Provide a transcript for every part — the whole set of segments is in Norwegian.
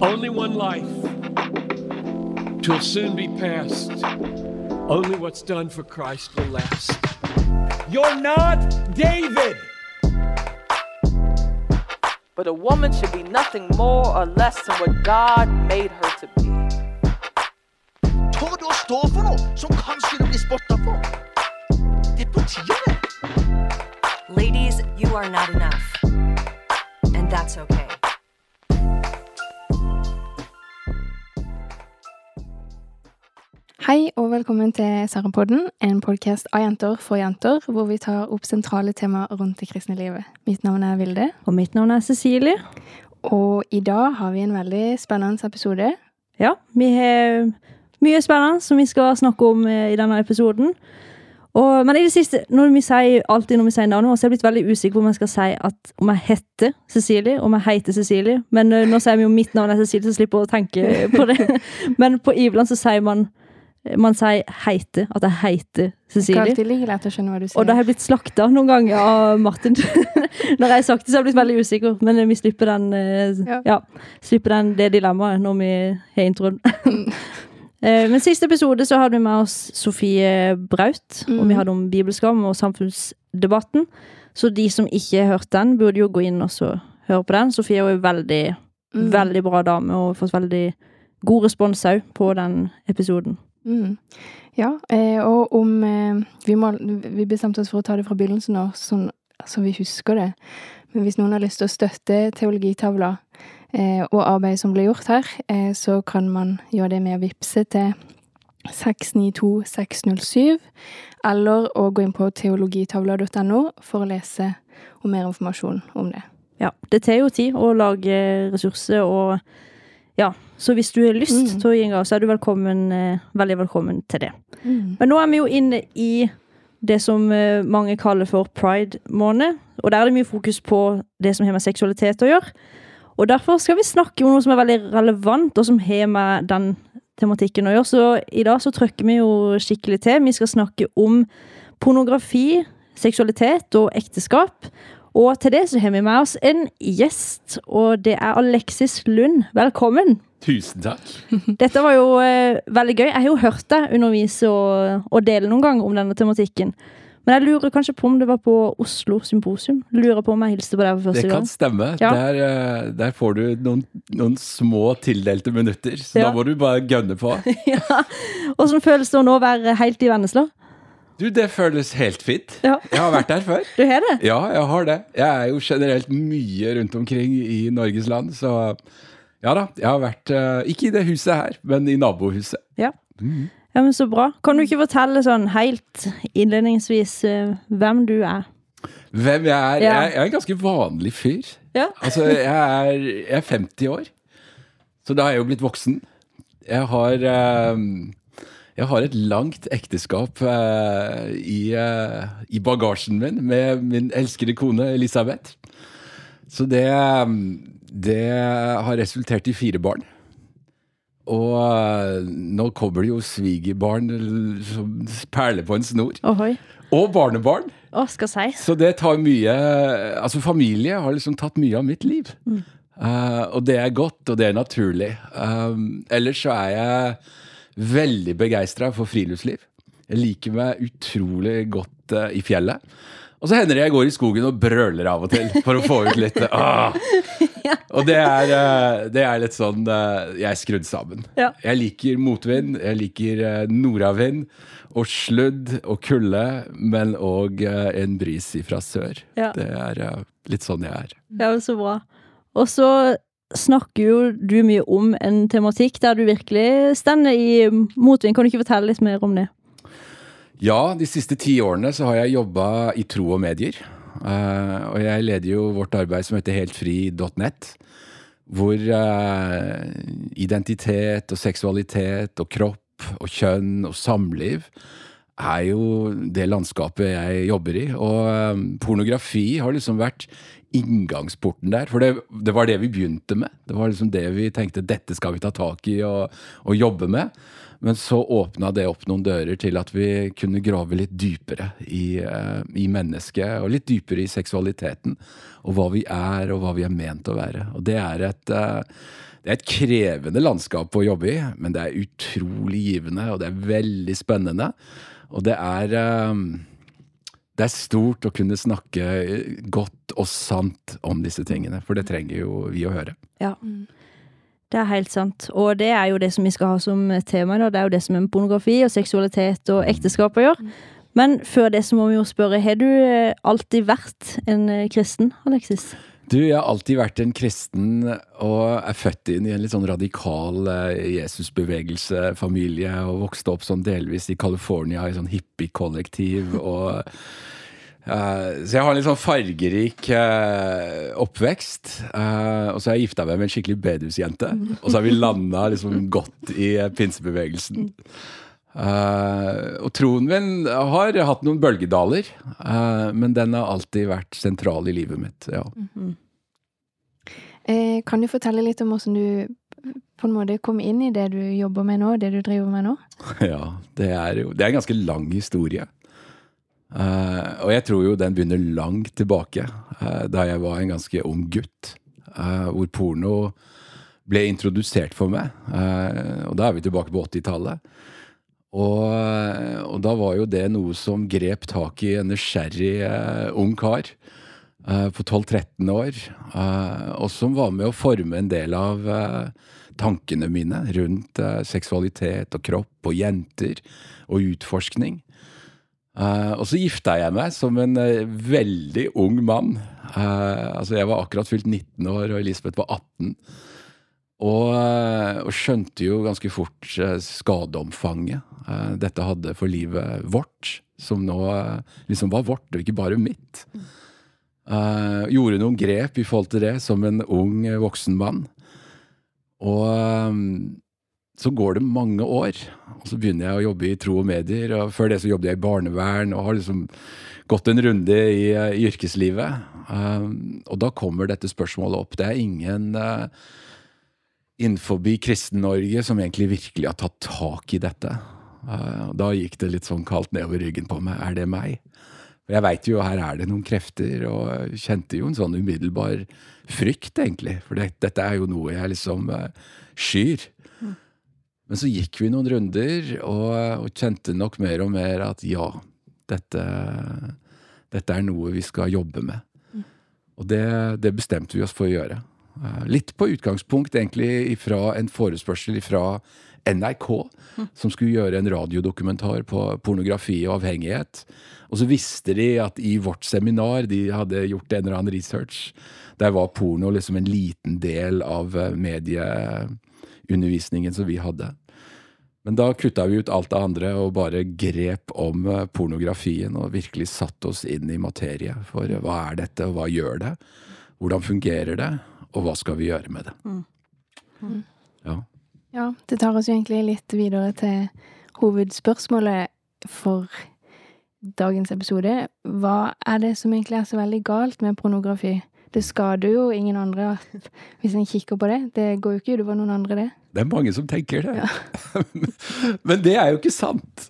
Only one life. Twill soon be past. Only what's done for Christ will last. You're not David! But a woman should be nothing more or less than what God made her to be. Tør du for noe som kanskje blir spotta for? Det er på tide. Ladies, you are not enough. And that's okay. Hei og velkommen til Sarapodden, en podkast av jenter for jenter, hvor vi tar opp sentrale temaer rundt det kristne livet. Mitt navn er Vilde, Og mitt navn er Cecilie. og i dag har vi en veldig spennende episode. Ja, vi har mye spennende som vi skal snakke om eh, i denne episoden. Og, men i det siste, når vi sier, alltid når vi sier navnet vårt, så er jeg blitt veldig usikker på om jeg skal si at om jeg heter Cecilie, om jeg heter Cecilie. Men eh, nå sier vi jo mitt navn er Cecilie, så jeg slipper å tenke på det. Men på Iveland så sier man man sier heite, at jeg heter Cecilie. Og da har jeg blitt slakta noen ganger av Martin. Når jeg har sagt det, så har jeg blitt veldig usikker. Men vi slipper den, eh, Ja. ja, slipper den det dilemmaet når vi har introen. Eh, Men siste episode så hadde vi med oss Sofie Braut, og vi Mhm. hadde om bibelskam og samfunnsdebatten. Så de som ikke har hørt den, burde jo gå inn og høre på den. Sofie er jo en veldig, Mm. veldig bra dame, og har fått veldig god respons òg på den episoden. Mm. Ja, eh, og om eh, vi, må, vi bestemte oss for å ta det fra begynnelsen av, sånn så vi husker det. Men hvis noen har lyst til å støtte Teologitavla eh, og arbeidet som ble gjort her, så kan man gjøre det med å vippse til 692607, eller å gå inn på teologitavla.no for å lese og mer informasjon om det. Ja, det tar jo tid å lage ressurser, og ja, så hvis du har lyst Mm. til å gi en gang, så er du velkommen, eh, veldig velkommen til det. Mm. Men nå er vi jo inne i det som eh, mange kaller for pride-måned, og der er det mye fokus på det som har med seksualitet å gjøre. Og derfor skal vi snakke om noe som er veldig relevant, og som har med den tematikken å gjøre. Så i dag så trykker vi jo skikkelig til. Vi skal snakke om pornografi, seksualitet og ekteskap. Og til det så har vi med oss en gjest, og det er Alexis Lund. Velkommen! Tusen takk. Dette var jo eh, veldig gøy. Jeg har jo hørt deg undervise og, og dele noen ganger om denne tematikken. Men jeg lurer kanskje på om det var på Oslo Symposium. Lurer på om jeg hilste på deg for Det første kan gang. stemme. Ja. Der, eh, der får du noen, noen små tildelte minutter, så Ja. da må du bare gønne på. ja. Åssen føles det å nå være helt i Vennesla? Du, det føles helt fint. Ja. Jeg har vært der før. Du har det? Ja, jeg har det. Jeg er jo generelt mye rundt omkring i Norges land, så ja da. Jeg har vært eh, ikke i det huset her, men i nabohuset. Ja. ja, men Så bra. Kan du ikke fortelle sånn helt innledningsvis eh, hvem du er? Hvem jeg er? Ja. Jeg, er en ganske vanlig fyr. Ja. Altså, jeg er, jeg er 50 år, så da er jeg jo blitt voksen. Jeg har eh, Jeg har et langt ekteskap eh, i, eh, i bagasjen min med min elskede kone Elisabeth. Så det, det har resultert i fire barn. Og eh, nå kommer det jo svigerbarn som perler på en snor. Ohoi. Og barnebarn. Å, skal si. Så det tar mye Altså, familie har liksom tatt mye av mitt liv. Eh, og det er godt, og det er naturlig. Um, ellers så er jeg veldig begeistra for friluftsliv. Jeg liker meg utrolig godt uh, i fjellet. Og så hender det jeg går i skogen og brøler av og til for å få ut litt uh, Og det er, uh, det er litt sånn Jeg er skrudd sammen. Ja. Jeg liker motvind, jeg liker nordavind og sludd og kulde, men òg en bris fra sør. Ja. Det er litt sånn jeg er. Ja, Så bra. Og så snakker jo du mye om en tematikk der du virkelig stender i motvind. Kan du ikke fortelle litt mer om det? Ja, de siste ti årene så har jeg jobba i tro og medier. Uh, og jeg leder jo vårt arbeid som heter heltfri.net. Hvor uh, identitet og seksualitet og kropp og kjønn og samliv er jo det landskapet jeg jobber i. Og uh, pornografi har liksom vært inngangsporten der. For det, det var det vi begynte med. Det var liksom det vi tenkte dette skal vi ta tak i og, og jobbe med. Men så åpna det opp noen dører til at vi kunne grave litt dypere i, eh, i mennesket, og litt dypere i seksualiteten. Og hva vi er, og hva vi er ment å være. Og det er et eh, det er et krevende landskap å jobbe i, men det er utrolig givende, og det er veldig spennende. Og det er eh, Det er stort å kunne snakke godt og sant om disse tingene, for det trenger jo vi å høre. Ja. Det er helt sant. Og det er jo det som vi skal ha som tema. Da. Det er jo det som er pornografi og seksualitet og ekteskap å gjøre. Men før det så må vi jo spørre, har du eh, alltid vært en eh, kristen, Alexis? Du, jeg har alltid vært en kristen og er født inn i en litt sånn radikal eh, Jesusbevegelsefamilie og vokste opp sånn delvis i California i sånn hippie-kollektiv og Uh, Så jeg har en litt sånn fargerik uh, oppvekst. Uh, og så har jeg gifta meg med en skikkelig bedusjente. Og så har vi landa liksom godt i pinsebevegelsen. Eh, og troen min har hatt noen bølgedaler, uh, men den har alltid vært sentral i livet mitt. ja. Eh, kan du fortelle litt om hvordan du på en måte kom inn i det du jobber med nå, det du driver med nå? Ja, det er jo Det er en ganske lang historie. Uh, og jeg tror jo den begynner langt tilbake, da jeg var en ganske ung gutt. hvor porno ble introdusert for meg. Og da er vi tilbake på 80-tallet. Og, og da var jo det noe som grep tak i en nysgjerrig eh, ung kar eh, på 12-13 år. eh, og som var med å forme en del av eh, tankene mine rundt eh, seksualitet og kropp og jenter og utforskning. Eh, og så gifta jeg meg som en veldig ung mann. Altså Jeg var akkurat fylt 19 år, og Elisabeth var 18. Og, og skjønte jo ganske fort skadeomfanget dette hadde for livet vårt, som nå eh, liksom var vårt, og ikke bare mitt. Uh, gjorde noen grep i forhold til det som en ung eh, voksen mann. Og um, så går det mange år, og så begynner jeg å jobbe i tro og medier. og Før det så jobbet jeg i barnevern og har liksom gått en runde i, eh, i yrkeslivet. Um, og da kommer dette spørsmålet opp. Det er ingen uh, innenfor Kristen-Norge som egentlig virkelig har tatt tak i dette. Eh, da gikk det litt sånn kaldt nedover ryggen på meg. Er det meg? Jeg veit jo her er det noen krefter, og jeg kjente jo en sånn umiddelbar frykt, egentlig. For det, dette er jo noe jeg liksom eh, skyr. Men så gikk vi noen runder, og, og kjente nok mer og mer at ja, dette, dette er noe vi skal jobbe med. Og det, det bestemte vi oss for å gjøre. Eh, Litt på utgangspunkt egentlig fra en forespørsel fra NRK, som skulle gjøre en radiodokumentar på pornografi og avhengighet. Og så visste de at i vårt seminar, de hadde gjort en eller annen research, der var porno liksom en liten del av eh, medieundervisningen som vi hadde. Men da kutta vi ut alt det andre og bare grep om eh, pornografien og virkelig satte oss inn i materie. For eh, hva er dette, og hva gjør det? Hvordan fungerer det? Og hva skal vi gjøre med det? Ja. Ja, det tar oss jo egentlig litt videre til hovedspørsmålet for dagens episode. Hva er det som egentlig er så veldig galt med pornografi? Det skader jo ingen andre hvis en kikker på det. Det går jo ikke utover noen andre, det. Det er mange som tenker det. Men det er jo ikke sant.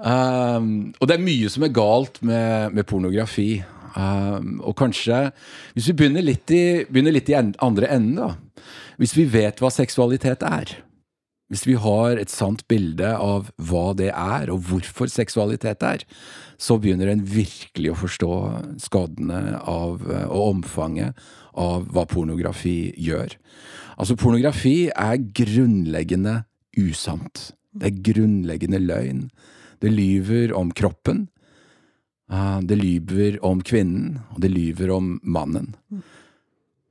Um, og det er mye som er galt med, med pornografi. Um, og kanskje Hvis vi begynner litt i, begynner litt i andre enden, da. Hvis vi vet hva seksualitet er. Hvis vi har et sant bilde av hva det er, og hvorfor seksualitet er, så begynner en virkelig å forstå skadene av, og omfanget av hva pornografi gjør. Altså, pornografi er grunnleggende usant. Det er grunnleggende løgn. Det lyver om kroppen. ah, Det lyver om kvinnen, og det lyver om mannen.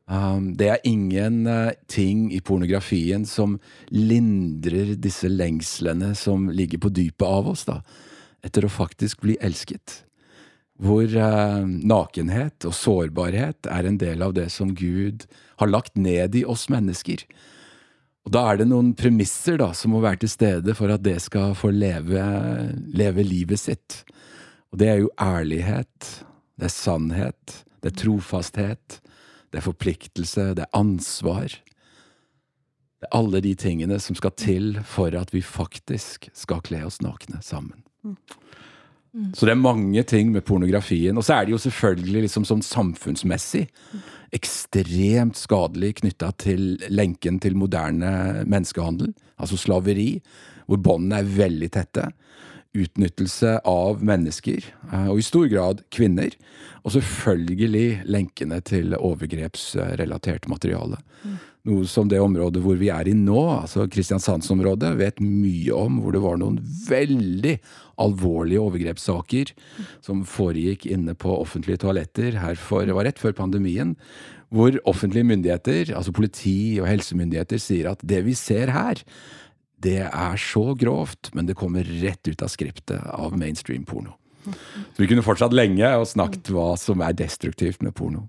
Um, det er ingen uh, ting i pornografien som lindrer disse lengslene som ligger på dypet av oss, da, etter å faktisk bli elsket. Hvor uh, nakenhet og sårbarhet er en del av det som Gud har lagt ned i oss mennesker. Og da er det noen premisser da, som må være til stede for at det skal få leve, leve livet sitt. Og det er jo ærlighet, det er sannhet, Det er trofasthet, det er forpliktelse, det er ansvar. Det er alle de tingene som skal til for at vi faktisk skal kle oss nakne sammen. Så det er mange ting med pornografien. Og så er det jo selvfølgelig liksom sånn samfunnsmessig ekstremt skadelig knytta til lenken til moderne menneskehandel, altså slaveri, hvor båndene er veldig tette. Utnyttelse av mennesker, eh, og i stor grad kvinner. Og selvfølgelig lenkene til overgrepsrelatert materiale. Noe som det området hvor vi er i nå, altså Kristiansandsområdet, vet mye om. Hvor det var noen veldig alvorlige overgrepssaker som foregikk inne på offentlige toaletter her for, det var rett før pandemien. Hvor offentlige myndigheter, altså politi og helsemyndigheter, sier at det vi ser her, det er så grovt, men det kommer rett ut av skriptet av mainstream porno. Så vi kunne fortsatt lenge og snakket hva som er destruktivt med porno.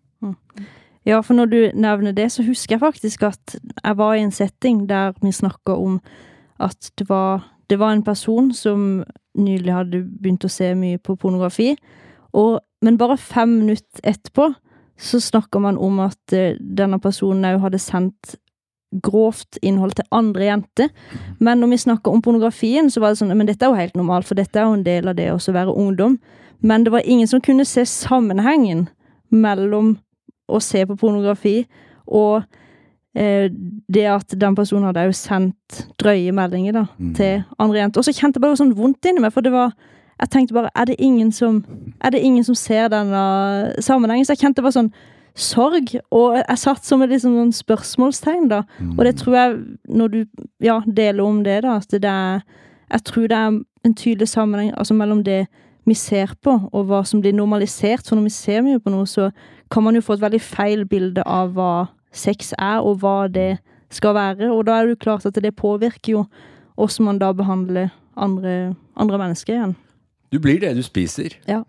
Ja, for når du nevner det, så husker jeg faktisk at jeg var i en setting der vi snakka om at det var, det var en person som nylig hadde begynt å se mye på pornografi, og, men bare fem minutter etterpå så snakka man om at eh, denne personen òg hadde sendt grovt innhold til andre jenter. Men når vi snakka om pornografien, så var det sånn Men dette er jo helt normalt, for dette er jo en del av det å være ungdom. Men det var ingen som kunne se sammenhengen mellom å se på pornografi og eh, det at den personen hadde jo sendt drøye meldinger da, til andre jenter. Og så kjente jeg bare sånn vondt inni meg, for det var Jeg tenkte bare Er det ingen som, er det ingen som ser denne sammenhengen? Så jeg kjente bare sånn sorg, og jeg satt som et liksom sånn spørsmålstegn, da. Og det tror jeg, når du ja, deler om det, da, at det er Jeg tror det er en tydelig sammenheng altså mellom det vi ser på, og hva som blir normalisert. For når vi ser mye på noe, så kan man jo få et veldig feil bilde av hva sex er, og hva det skal være. Og da er det jo klart at det påvirker jo hvordan man da behandler andre, andre mennesker igjen. Du blir det du spiser. Ja.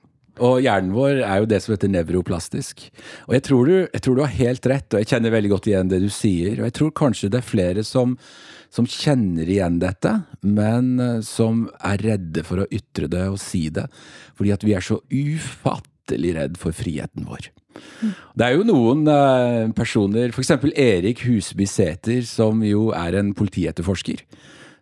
Og hjernen vår er jo det som heter nevroplastisk. Og jeg tror, du, jeg tror du har helt rett, og jeg kjenner veldig godt igjen det du sier. Og jeg tror kanskje det er flere som, som kjenner igjen dette, men eh, som er redde for å ytre det og si det. Fordi at vi er så ufattelig redd for friheten vår. Det er jo noen eh, personer, f.eks. Erik Husby Sæter, som jo er en politietterforsker.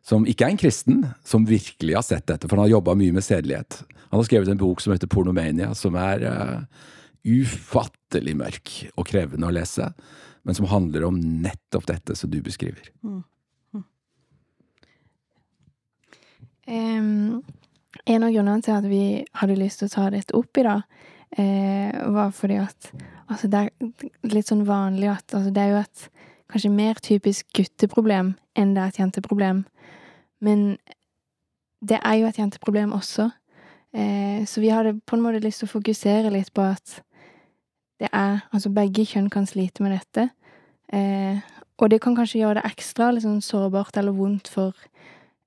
Som ikke er en kristen, som virkelig har sett dette, for han har jobba mye med sedelighet. Han har skrevet en bok som heter Pornomania, som er uh, ufattelig mørk og krevende å lese. Men som handler om nettopp dette som du beskriver. Em, en av grunnene til at vi hadde lyst til å ta dette opp i dag, eh, var fordi at altså det er litt sånn vanlig at altså det er jo et kanskje mer typisk gutteproblem enn det er et jenteproblem. Men det er jo et jenteproblem også. Eh, så vi hadde på en måte lyst til å fokusere litt på at det er Altså begge kjønn kan slite med dette. Eh, og det kan kanskje gjøre det ekstra liksom, sårbart eller vondt for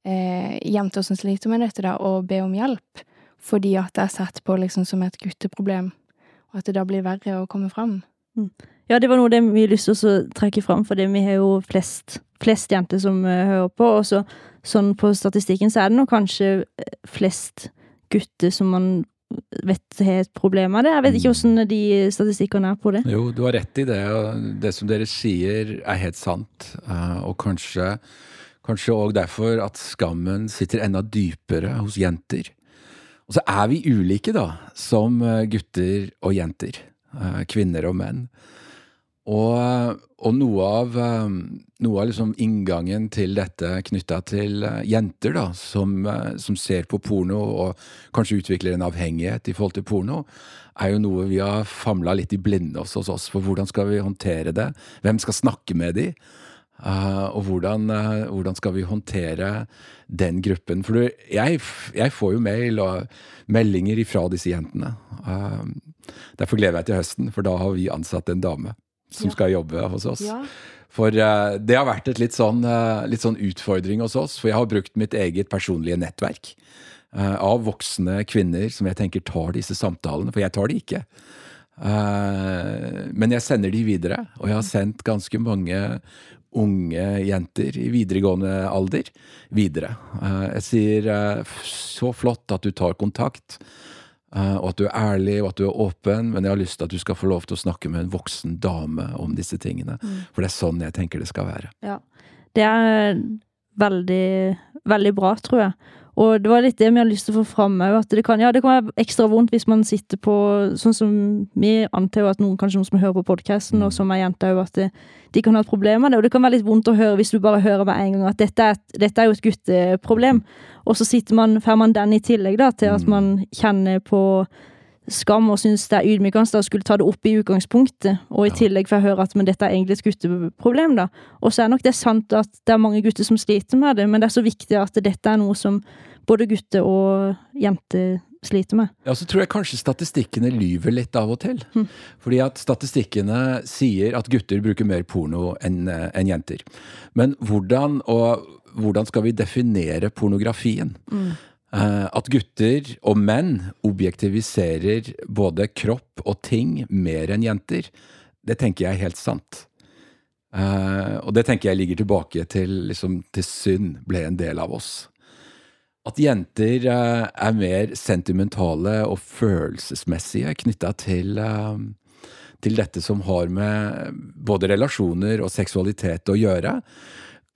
eh, jenter som sliter med dette, da, å be om hjelp. Fordi at det er sett på liksom som et gutteproblem, og at det da blir verre å komme fram. Ja, det var noe det vi har lyst til å trekke fram, for vi har jo flest, flest jenter som uh, hører på. Og så, sånn på statistikken så er det nok kanskje eh, flest gutter som man vet har et problem med det. Jeg vet ikke hvordan de statistikkene er på det. Jo, du har rett i det. og Det som dere sier, er helt sant. Eh, Og kanskje Kanskje òg derfor at skammen sitter enda dypere hos jenter. Og så er vi ulike, da, som gutter og jenter. Kvinner og menn. Og, og noe av, eh, noe av liksom inngangen til dette knytta til eh, jenter, da, som, eh, som ser på porno og kanskje utvikler en avhengighet i forhold til porno, er jo noe vi har famla litt i blinde hos oss. For hvordan skal vi håndtere det? Hvem skal snakke med de? Uh, og hvordan, uh, hvordan skal vi håndtere den gruppen? For du, jeg, jeg får jo mail og meldinger ifra disse jentene. Uh, derfor gleder jeg meg til høsten, for da har vi ansatt en dame som skal jobbe hos oss. For uh, det har vært et litt sånn, uh, litt sånn utfordring hos oss, for jeg har brukt mitt eget personlige nettverk uh, av voksne kvinner som jeg tenker tar disse samtalene, for jeg tar de ikke. Men jeg sender de videre, og jeg har sendt ganske mange unge jenter i videregående alder videre. Jeg sier så flott at du tar kontakt. Eh, og at du er ærlig, og at du er åpen, men jeg har lyst til at du skal få lov til å snakke med en voksen dame om disse tingene. For det er sånn jeg tenker det skal være. Ja. Det er veldig, veldig bra, tror jeg. Og det var litt det vi har lyst til å få fram at det kan, ja, det kan være ekstra vondt hvis man sitter på Sånn som vi antar jo at noen kanskje noen som hører på podkasten, og som er jenter òg, at det, de kan ha et problem med det. Og det kan være litt vondt å høre hvis du bare hører med en gang at dette er, et, dette er jo et gutteproblem, og så sitter man, får man den i tillegg da, til at man kjenner på skam og syns det er ydmykende å skulle ta det opp i utgangspunktet, og i tillegg får jeg høre at men dette er egentlig et gutteproblem, da. Og så er nok det sant at det er mange gutter som sliter med det, men det er så viktig at dette er noe som både gutter og jenter sliter med. Ja, så tror jeg kanskje statistikkene lyver litt av og til. Fordi at statistikkene sier at gutter bruker mer porno enn en jenter. Men hvordan, og, hvordan skal vi definere pornografien? Eh, at gutter og menn objektiviserer både kropp og ting mer enn jenter, det tenker jeg er helt sant. Eh, og det tenker jeg ligger tilbake til, liksom, til synd ble en del av oss. At jenter eh, er mer sentimentale og følelsesmessige knytta til, eh, til dette som har med både relasjoner og seksualitet å gjøre,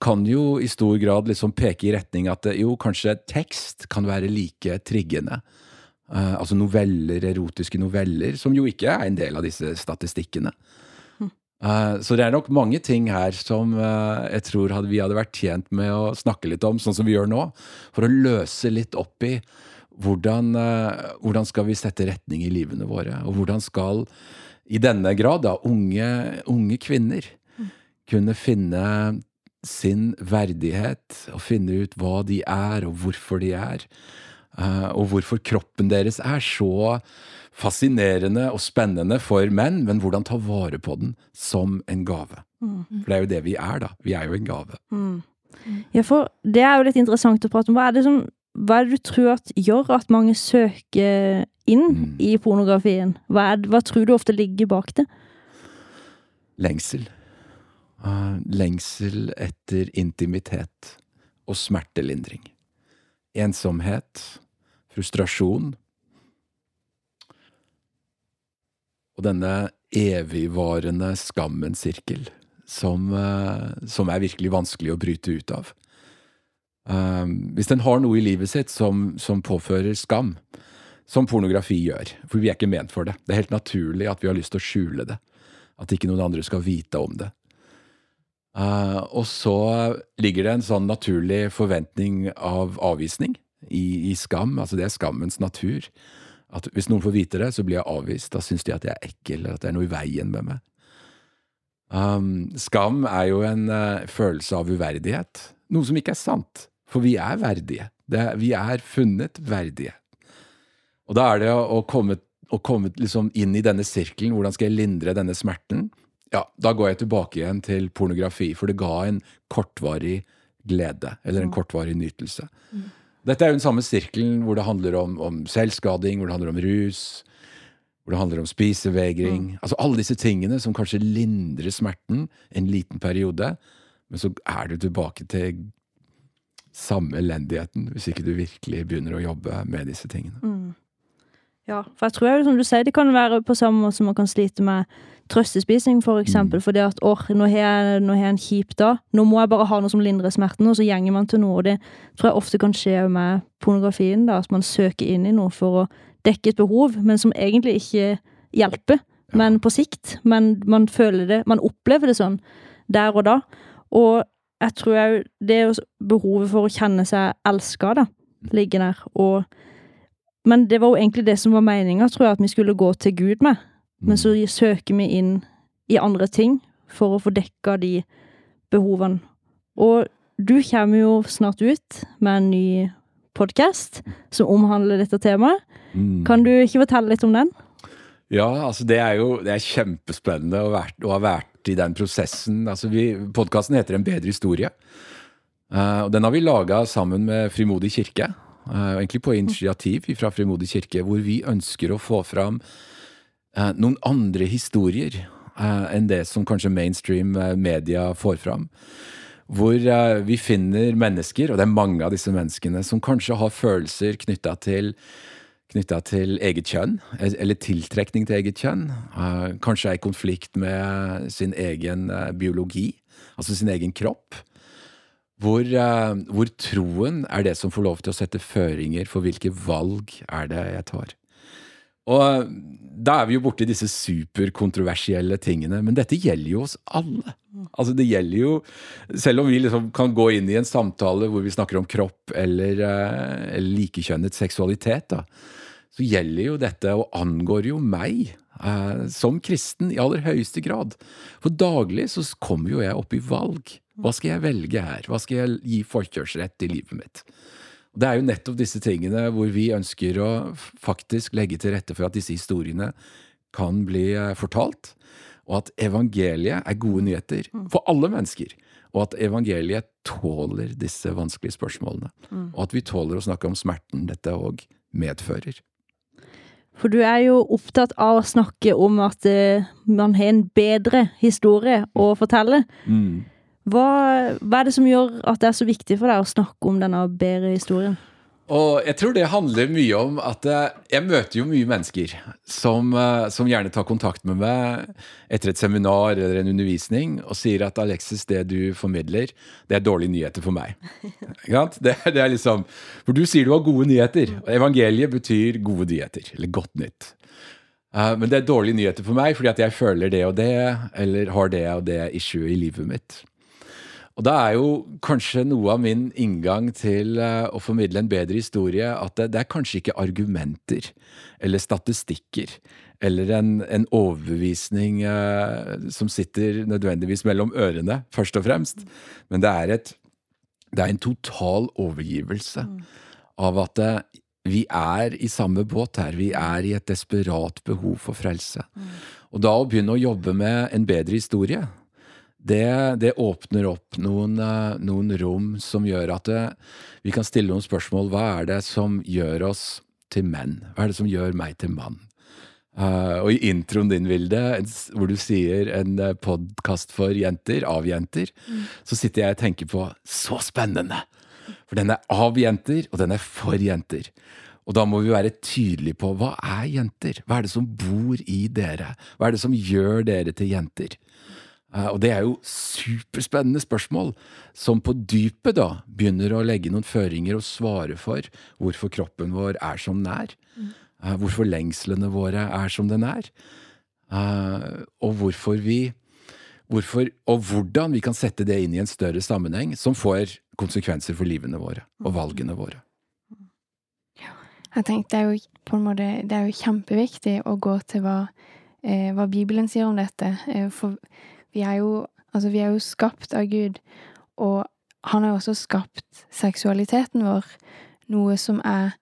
kan jo i stor grad liksom peke i retning at eh, jo, kanskje tekst kan være like triggende. Uh, altså noveller, erotiske noveller, som jo ikke er en del av disse statistikkene. Uh, så det er nok mange ting her som uh, jeg tror hadde, vi hadde vært tjent med å snakke litt om, sånn som vi gjør nå, for å løse litt opp i hvordan, hvordan skal vi sette retning i livene våre, og hvordan skal i denne grad da, unge, unge kvinner kunne finne sin verdighet og finne ut hva de er, og hvorfor de er. eh, og hvorfor kroppen deres er så fascinerende og spennende for menn, men hvordan ta vare på den som en gave. For det er jo det vi er, da. Vi er jo en gave. Ja, for det er jo litt interessant å prate om. Hva er det, som, hva er det du tror at gjør at mange søker inn i pornografien? Hva, er, hva tror du ofte ligger bak det? Lengsel. Eh, lengsel etter intimitet og smertelindring. Ensomhet, frustrasjon. Og denne evigvarende skammens sirkel, som, eh, som er virkelig vanskelig å bryte ut av. Eh, hvis en har noe i livet sitt som, som påfører skam, som pornografi gjør, for vi er ikke ment for det. Det er helt naturlig at vi har lyst til å skjule det. At ikke noen andre skal vite om det. Eh, og så ligger det en sånn naturlig forventning av avvisning i, i skam. Altså det er skammens natur. At hvis noen får vite det, så blir jeg avvist. Da syns de at jeg er ekkel, eller at det er noe i veien med meg. Um, skam er jo en uh, følelse av uverdighet. Noe som ikke er sant. For vi er verdige. Det, vi er funnet verdige. Og da er det å, å komme, å komme liksom inn i denne sirkelen. Hvordan skal jeg lindre denne smerten? Ja, da går jeg tilbake igjen til pornografi, for det ga en kortvarig glede. Eller en kortvarig nytelse. Dette er jo den samme sirkelen hvor det handler om, om selvskading, hvor det handler om rus, hvor det handler om spisevegring. Altså alle disse tingene som kanskje lindrer smerten en liten periode, men så er du tilbake til samme elendigheten hvis ikke du virkelig begynner å jobbe med disse tingene. Ja, for jeg tror jo, som du sier, det kan være på samme måte som man kan slite med trøstespising, for eksempel. Fordi at åh, nå har jeg, nå har jeg en kjip dag, nå må jeg bare ha noe som lindrer smerten, og så gjenger man til noe. Og det tror jeg ofte kan skje med pornografien, da, at man søker inn i noe for å dekke et behov, men som egentlig ikke hjelper. Men på sikt. Men man føler det, man opplever det sånn der og da. Og jeg tror jo det er behovet for å kjenne seg elska, da, ligger der. Og men det var jo egentlig det som var meninga, tror jeg, at vi skulle gå til Gud med. Men så søker vi inn i andre ting for å få dekka de behovene. Og du kommer jo snart ut med en ny podkast som omhandler dette temaet. Kan du ikke fortelle litt om den? Ja, altså det er jo det er kjempespennende å, vært, å ha vært i den prosessen. Altså Podkasten heter En bedre historie. Uh, og den har vi laga sammen med Frimodig kirke. Eh, egentlig på initiativ fra Frimodig kirke, hvor vi ønsker å få fram eh, noen andre historier eh, enn det som kanskje mainstream media får fram. Hvor vi finner mennesker, og det er mange av disse menneskene, som kanskje har følelser knytta til knytta til eget kjønn, eller tiltrekning til eget kjønn. Kanskje er i konflikt med sin egen biologi, altså sin egen kropp. Hvor, uh, hvor troen er det som får lov til å sette føringer for hvilke valg er det jeg tar. Og da er vi jo borti disse superkontroversielle tingene, men dette gjelder jo oss alle. Altså det gjelder jo Selv om vi liksom kan gå inn i en samtale hvor vi snakker om kropp eller, eh, eller likekjønnet seksualitet, da, så gjelder jo dette og angår jo meg eh, som kristen i aller høyeste grad. For daglig så kommer jo jeg opp i valg. Hva skal jeg velge her? Hva skal jeg gi forkjørsrett i livet mitt? Det er jo nettopp disse tingene hvor vi ønsker å faktisk legge til rette for at disse historiene kan bli eh, fortalt, og at evangeliet er gode nyheter for alle mennesker. Og at evangeliet tåler disse vanskelige spørsmålene. Og at vi tåler å snakke om smerten dette òg medfører. For du er jo opptatt av å snakke om at eh, man har en bedre historie å fortelle. Mm. Hva, hva er det som gjør at det er så viktig for deg å snakke om denne bedre historien? Og jeg tror det handler mye om at eh, jeg møter jo mye mennesker som, eh, som gjerne tar kontakt med meg etter et seminar eller en undervisning og sier at Alexis, det du formidler, det er dårlige nyheter for meg. Det, det er liksom, For du sier du har gode nyheter. og Evangeliet betyr gode nyheter, eller godt nytt. Eh, men det er dårlige nyheter for meg fordi at jeg føler det og det, eller har det og det issue i livet mitt. Og da er jo kanskje noe av min inngang til eh, å formidle en bedre historie at det, det er kanskje ikke argumenter eller statistikker eller en, en overbevisning eh, som sitter nødvendigvis mellom ørene, først og fremst, men det er, et, det er en total overgivelse av at eh, vi er i samme båt her. Vi er i et desperat behov for frelse. Og da å begynne å jobbe med en bedre historie, det, det åpner opp noen, eh, noen rom som gjør at det, vi kan stille noen spørsmål. Hva er det som gjør oss til menn? Hva er det som gjør meg til mann? Uh, og i introen din, Vilde, hvor du sier en podkast for jenter, av jenter, så sitter jeg og tenker på så spennende! For den er av jenter, og den er for jenter. Og da må vi være tydelige på hva er jenter? Hva er det som bor i dere? Hva er det som gjør dere til jenter? Eh, Og det er jo superspennende spørsmål, som på dypet da begynner å legge noen føringer og svare for hvorfor kroppen vår er som den er. Eh, Hvorfor lengslene våre er som den er. Eh, Og hvorfor vi Hvorfor, og hvordan vi kan sette det inn i en større sammenheng som får konsekvenser for livene våre og valgene våre. Jeg tenkte det er jo på en måte Det er jo kjempeviktig å gå til hva, eh, hva Bibelen sier om dette. For vi er jo Altså, vi er jo skapt av Gud, og han har jo også skapt seksualiteten vår. Noe som er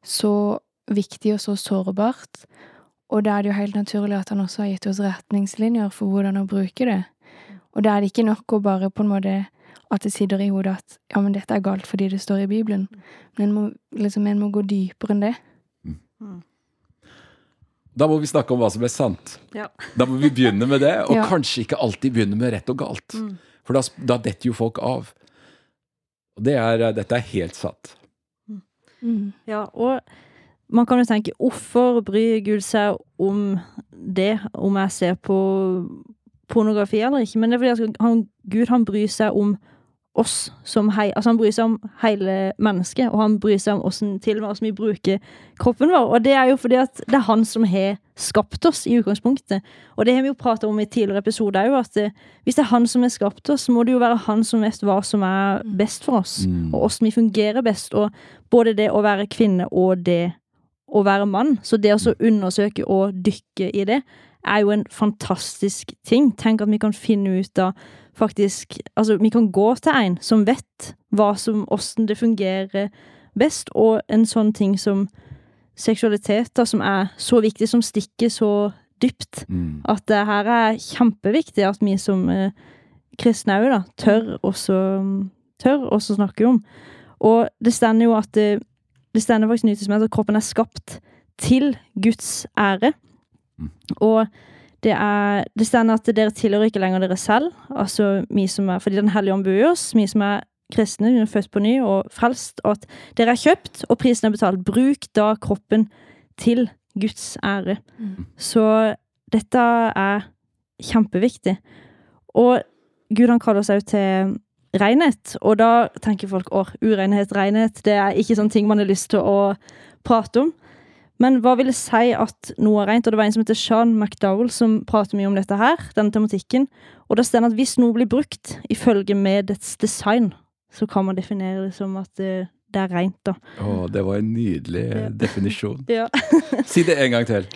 så viktig og så sårbart. Og da er det jo helt naturlig at han også har gitt oss retningslinjer for hvordan å bruke det. Og da er det ikke nok å bare på en måte at det sitter i hodet at ja, men dette er galt fordi det står i Bibelen. Men en må, liksom, en må gå dypere enn det. Da må vi snakke om hva som er sant. Ja. Da må vi begynne med det, og Ja. kanskje ikke alltid begynne med rett og galt. Mm. For da, da detter jo folk av. Og det er, dette er helt satt. Mm. Ja, og man kan jo tenke, hvorfor bryr Gud seg om det, om jeg ser på pornografi eller ikke? Men det er fordi han, Gud han bryr seg om oss som hei, altså han bryr seg om hele mennesket, og han bryr seg om hvordan, til og med hvordan vi bruker kroppen vår. Og det er jo fordi at det er han som har skapt oss i utgangspunktet. Og det har vi jo pratet om i tidligere episoder òg, at eh, hvis det er han som har skapt oss, så må det jo være han som vet hva som er best for oss, Mm. og hvordan vi fungerer best. Og både det å være kvinne og det å være mann. Så det å undersøke og dykke i det, er jo en fantastisk ting. Tenk at vi kan finne ut av faktisk Altså, vi kan gå til en som vet hva som, hvordan det fungerer best, og en sånn ting som seksualitet, da, som er så viktig, som stikker så dypt. Mm. At det her er kjempeviktig at vi som eh, kristne òg, da, tør også tør også snakke om. Og det stender jo at det, det stender faktisk nytt som at kroppen er skapt til Guds ære. Mm. Og det er Det stender at dere tilhører ikke lenger dere selv, altså vi som er Fordi Den hellige ånd bor i oss, vi som er kristne, vi er født på ny og frelst, og at dere er kjøpt, og prisen er betalt. Bruk da kroppen til Guds ære. Så dette er kjempeviktig. Og Gud han kaller oss òg til renhet, og da tenker folk åh, urenhet, renhet, det er ikke sånne ting man har lyst til å prate om. Men hva vil det si at noe er rent? Og det var en som heter Sean McDowell som prater mye om dette her, denne tematikken. Og det står at hvis noe blir brukt ifølge med dets design, så kan man definere det som at det, det er rent, da. Å, det var en nydelig Ja. definisjon. Ja. Si det en gang til.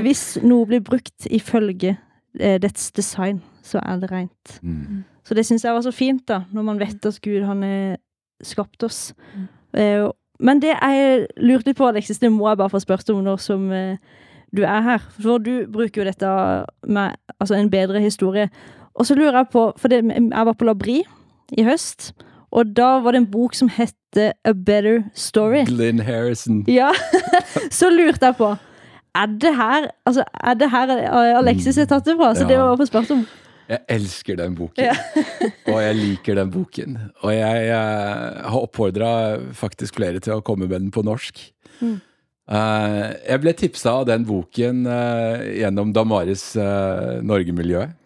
Hvis noe blir brukt ifølge eh, dets design, så er det rent. Mm. Så det syns jeg var så fint, da, når man vet at Gud han har skapt oss. Eh, men det jeg lurte litt på, Alexis, det må jeg bare få spørre om når som eh, du er her. For du bruker jo dette med altså en bedre historie. Og så lurer jeg på, for det, jeg var på Labri i høst, og da var det en bok som hette A Better Story. Glyn Harrison. Ja, så lurte jeg på Er det her Altså, er det her Alexis har tatt det fra? Så det var jeg bare spørre om. Jeg elsker den boken. Ja. og jeg liker den boken. Og jeg jeg har oppfordra faktisk flere til å komme med den på norsk. Mm. Uh, jeg ble tipsa av den boken uh, gjennom Damaris uh, Norge-miljøet.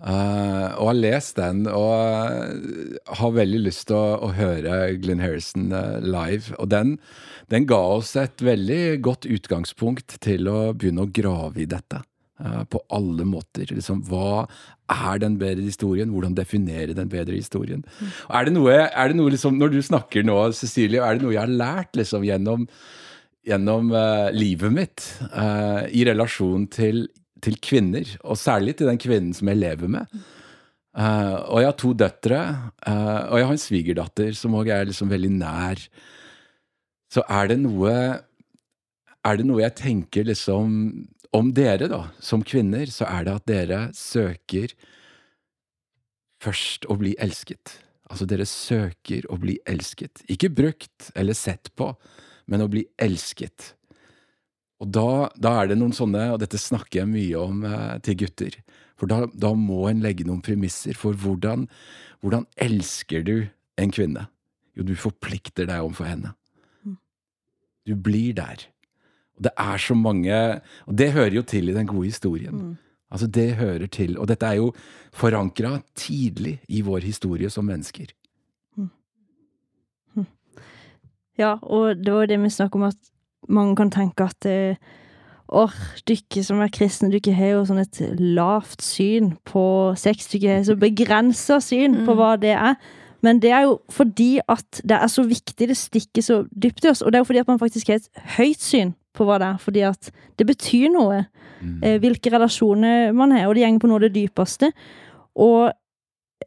Og har lest den og har veldig lyst til å, å høre Glenn Harrison live. Og den, den ga oss et veldig godt utgangspunkt til å begynne å grave i dette. Eh, på alle måter. Liksom, hva er den bedre historien? Hvordan definere den bedre historien? Mm. er det noe, er det noe liksom, Når du snakker nå, Cecilie, er det noe jeg har lært liksom, gjennom, gjennom uh, livet mitt uh, i relasjon til, til kvinner, og særlig til den kvinnen som jeg lever med? Uh, og jeg har to døtre, og jeg har en svigerdatter som også er liksom veldig nær. Så er det noe Er det noe jeg tenker liksom om dere, da, som kvinner, så er det at dere søker først å bli elsket. Altså, dere søker å bli elsket. Ikke brukt eller sett på, men å bli elsket. Og da, da er det noen sånne, og dette snakker jeg mye om eh, til gutter, for da, da må en legge noen premisser for hvordan, hvordan elsker du en kvinne? Jo, du forplikter deg overfor henne. Du blir der. Og det er så mange Og det hører jo til i den gode historien. Altså, det hører til. Og dette er jo forankra tidlig i vår historie som mennesker. Ja, og det var det vi snakket om, at mange kan tenke at eh, Åh, dere som er kristne, dere har jo sånn et lavt syn på sex. Dere har så begrensa syn på hva det er. Men det er jo fordi at det er så viktig, det stikker så dypt i oss. Og det er jo fordi at man faktisk har et høyt syn på hva det er. Fordi at det betyr noe. Eh, hvilke relasjoner man har, og det går på noe av det dypeste. Og,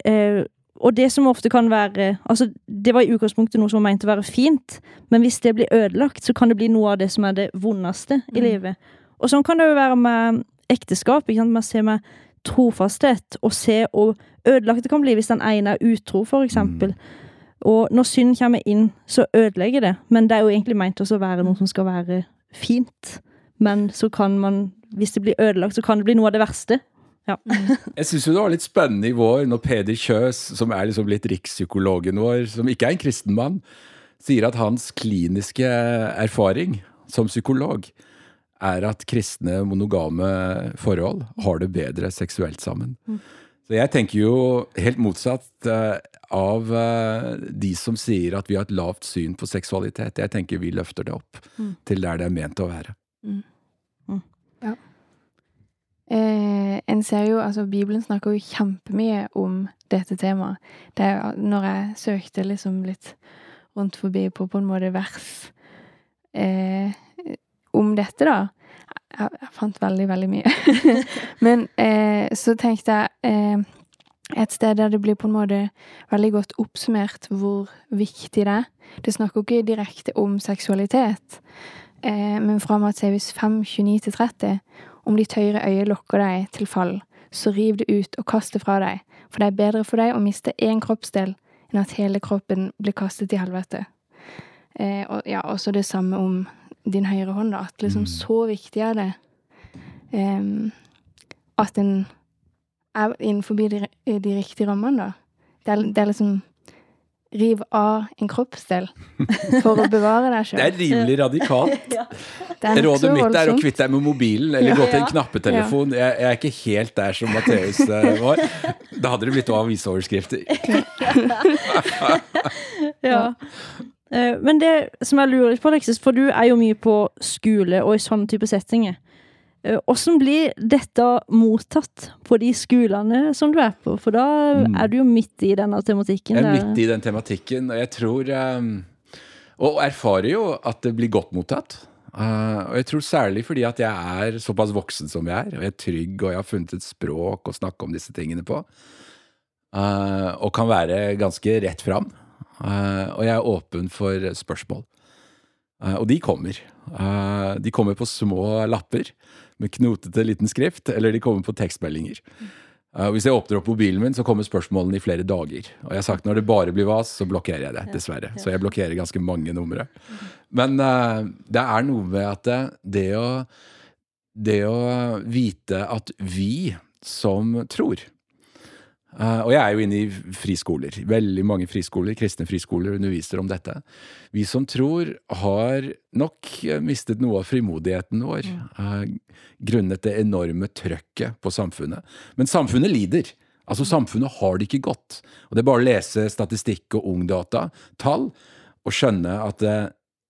eh, og det som ofte kan være Altså, det var i utgangspunktet noe som var ment å være fint, men hvis det blir ødelagt, så kan det bli noe av det som er det vondeste i livet. Og sånn kan det jo være med ekteskap. ikke sant? Man ser med trofasthet, og se hvor ødelagt det kan bli hvis den ene er utro, for eksempel. Og når synd kommer inn, så ødelegger det. Men det er jo egentlig meint også å være noe som skal være fint. Men så kan man, hvis det blir ødelagt, så kan det bli noe av det verste. Ja. Jeg syns det var litt spennende i vår når Peder Kjøs, som er liksom litt rikspsykologen vår, som ikke er en kristen mann, sier at hans kliniske erfaring som psykolog er at kristne monogame forhold har det bedre seksuelt sammen. Så jeg tenker jo helt motsatt eh, av eh, de som sier at vi har et lavt syn på seksualitet. Jeg tenker vi løfter det opp til der det er ment å være. Eh, en ser jo, altså Bibelen snakker jo kjempemye om dette temaet. Det er, når jeg søkte liksom litt rundt forbi på på en måte vers eh, om dette, da Jeg, jeg fant veldig, veldig mye. Men eh, så tenkte jeg eh, et sted der det blir på en måte veldig godt oppsummert hvor viktig det er. Det snakker ikke direkte om seksualitet, eh, men fra Matseus 5, 29-30 om ditt høyre øye lokker deg til fall, så riv det ut og kast det fra deg, for det er bedre for deg å miste én kroppsdel enn at hele kroppen blir kastet i helvete. Eh, og ja, også det samme om din høyre hånd, da. At liksom så viktig er det eh, at en er innenfor de, de riktige rammene, da. Det er, det er liksom Riv av en kroppsdel for å bevare deg Det er rimelig radikalt. ja. er Rådet mitt er å kvitte deg med mobilen, eller gå til en knappetelefon. Jeg, jeg er ikke helt der som Matteus eh, var. Da hadde det blitt avisoverskrifter. Ja. Eh, Men det som jeg lurer litt på, Alexis, for du er jo mye på skole og i sånne type settinger. Eh, Hvordan blir dette mottatt på de skolene som du er på? For da er du jo midt i denne tematikken. Jeg er der- midt i den tematikken, og jeg tror eh, Og erfarer jo at det blir godt mottatt. Eh, og jeg tror særlig fordi at jeg er såpass voksen som jeg er, og jeg er trygg, og jeg har funnet et språk å snakke om disse tingene på. eh, og kan være ganske rett fram. Eh, og jeg er åpen for spørsmål. Eh, og de kommer. Eh, de kommer på små lapper med knotete liten skrift, eller de kommer på tekstmeldinger. Eh, hvis jeg åpner opp mobilen min, så kommer spørsmålene i flere dager. Og jeg har sagt når det bare blir vas, så blokkerer jeg det, dessverre. Så jeg blokkerer ganske mange numre. Men uh, det er noe med at det, det å Det å vite at vi som tror Eh, og jeg er jo inne i friskoler. Veldig mange friskoler, kristne friskoler underviser om dette. Vi som tror, har nok eh, mistet noe av frimodigheten vår. uh, grunnet det enorme trøkket på samfunnet. Men samfunnet lider. Altså Samfunnet har det ikke godt. Og Det er bare å lese statistikk og ungdata, tall, og skjønne at det,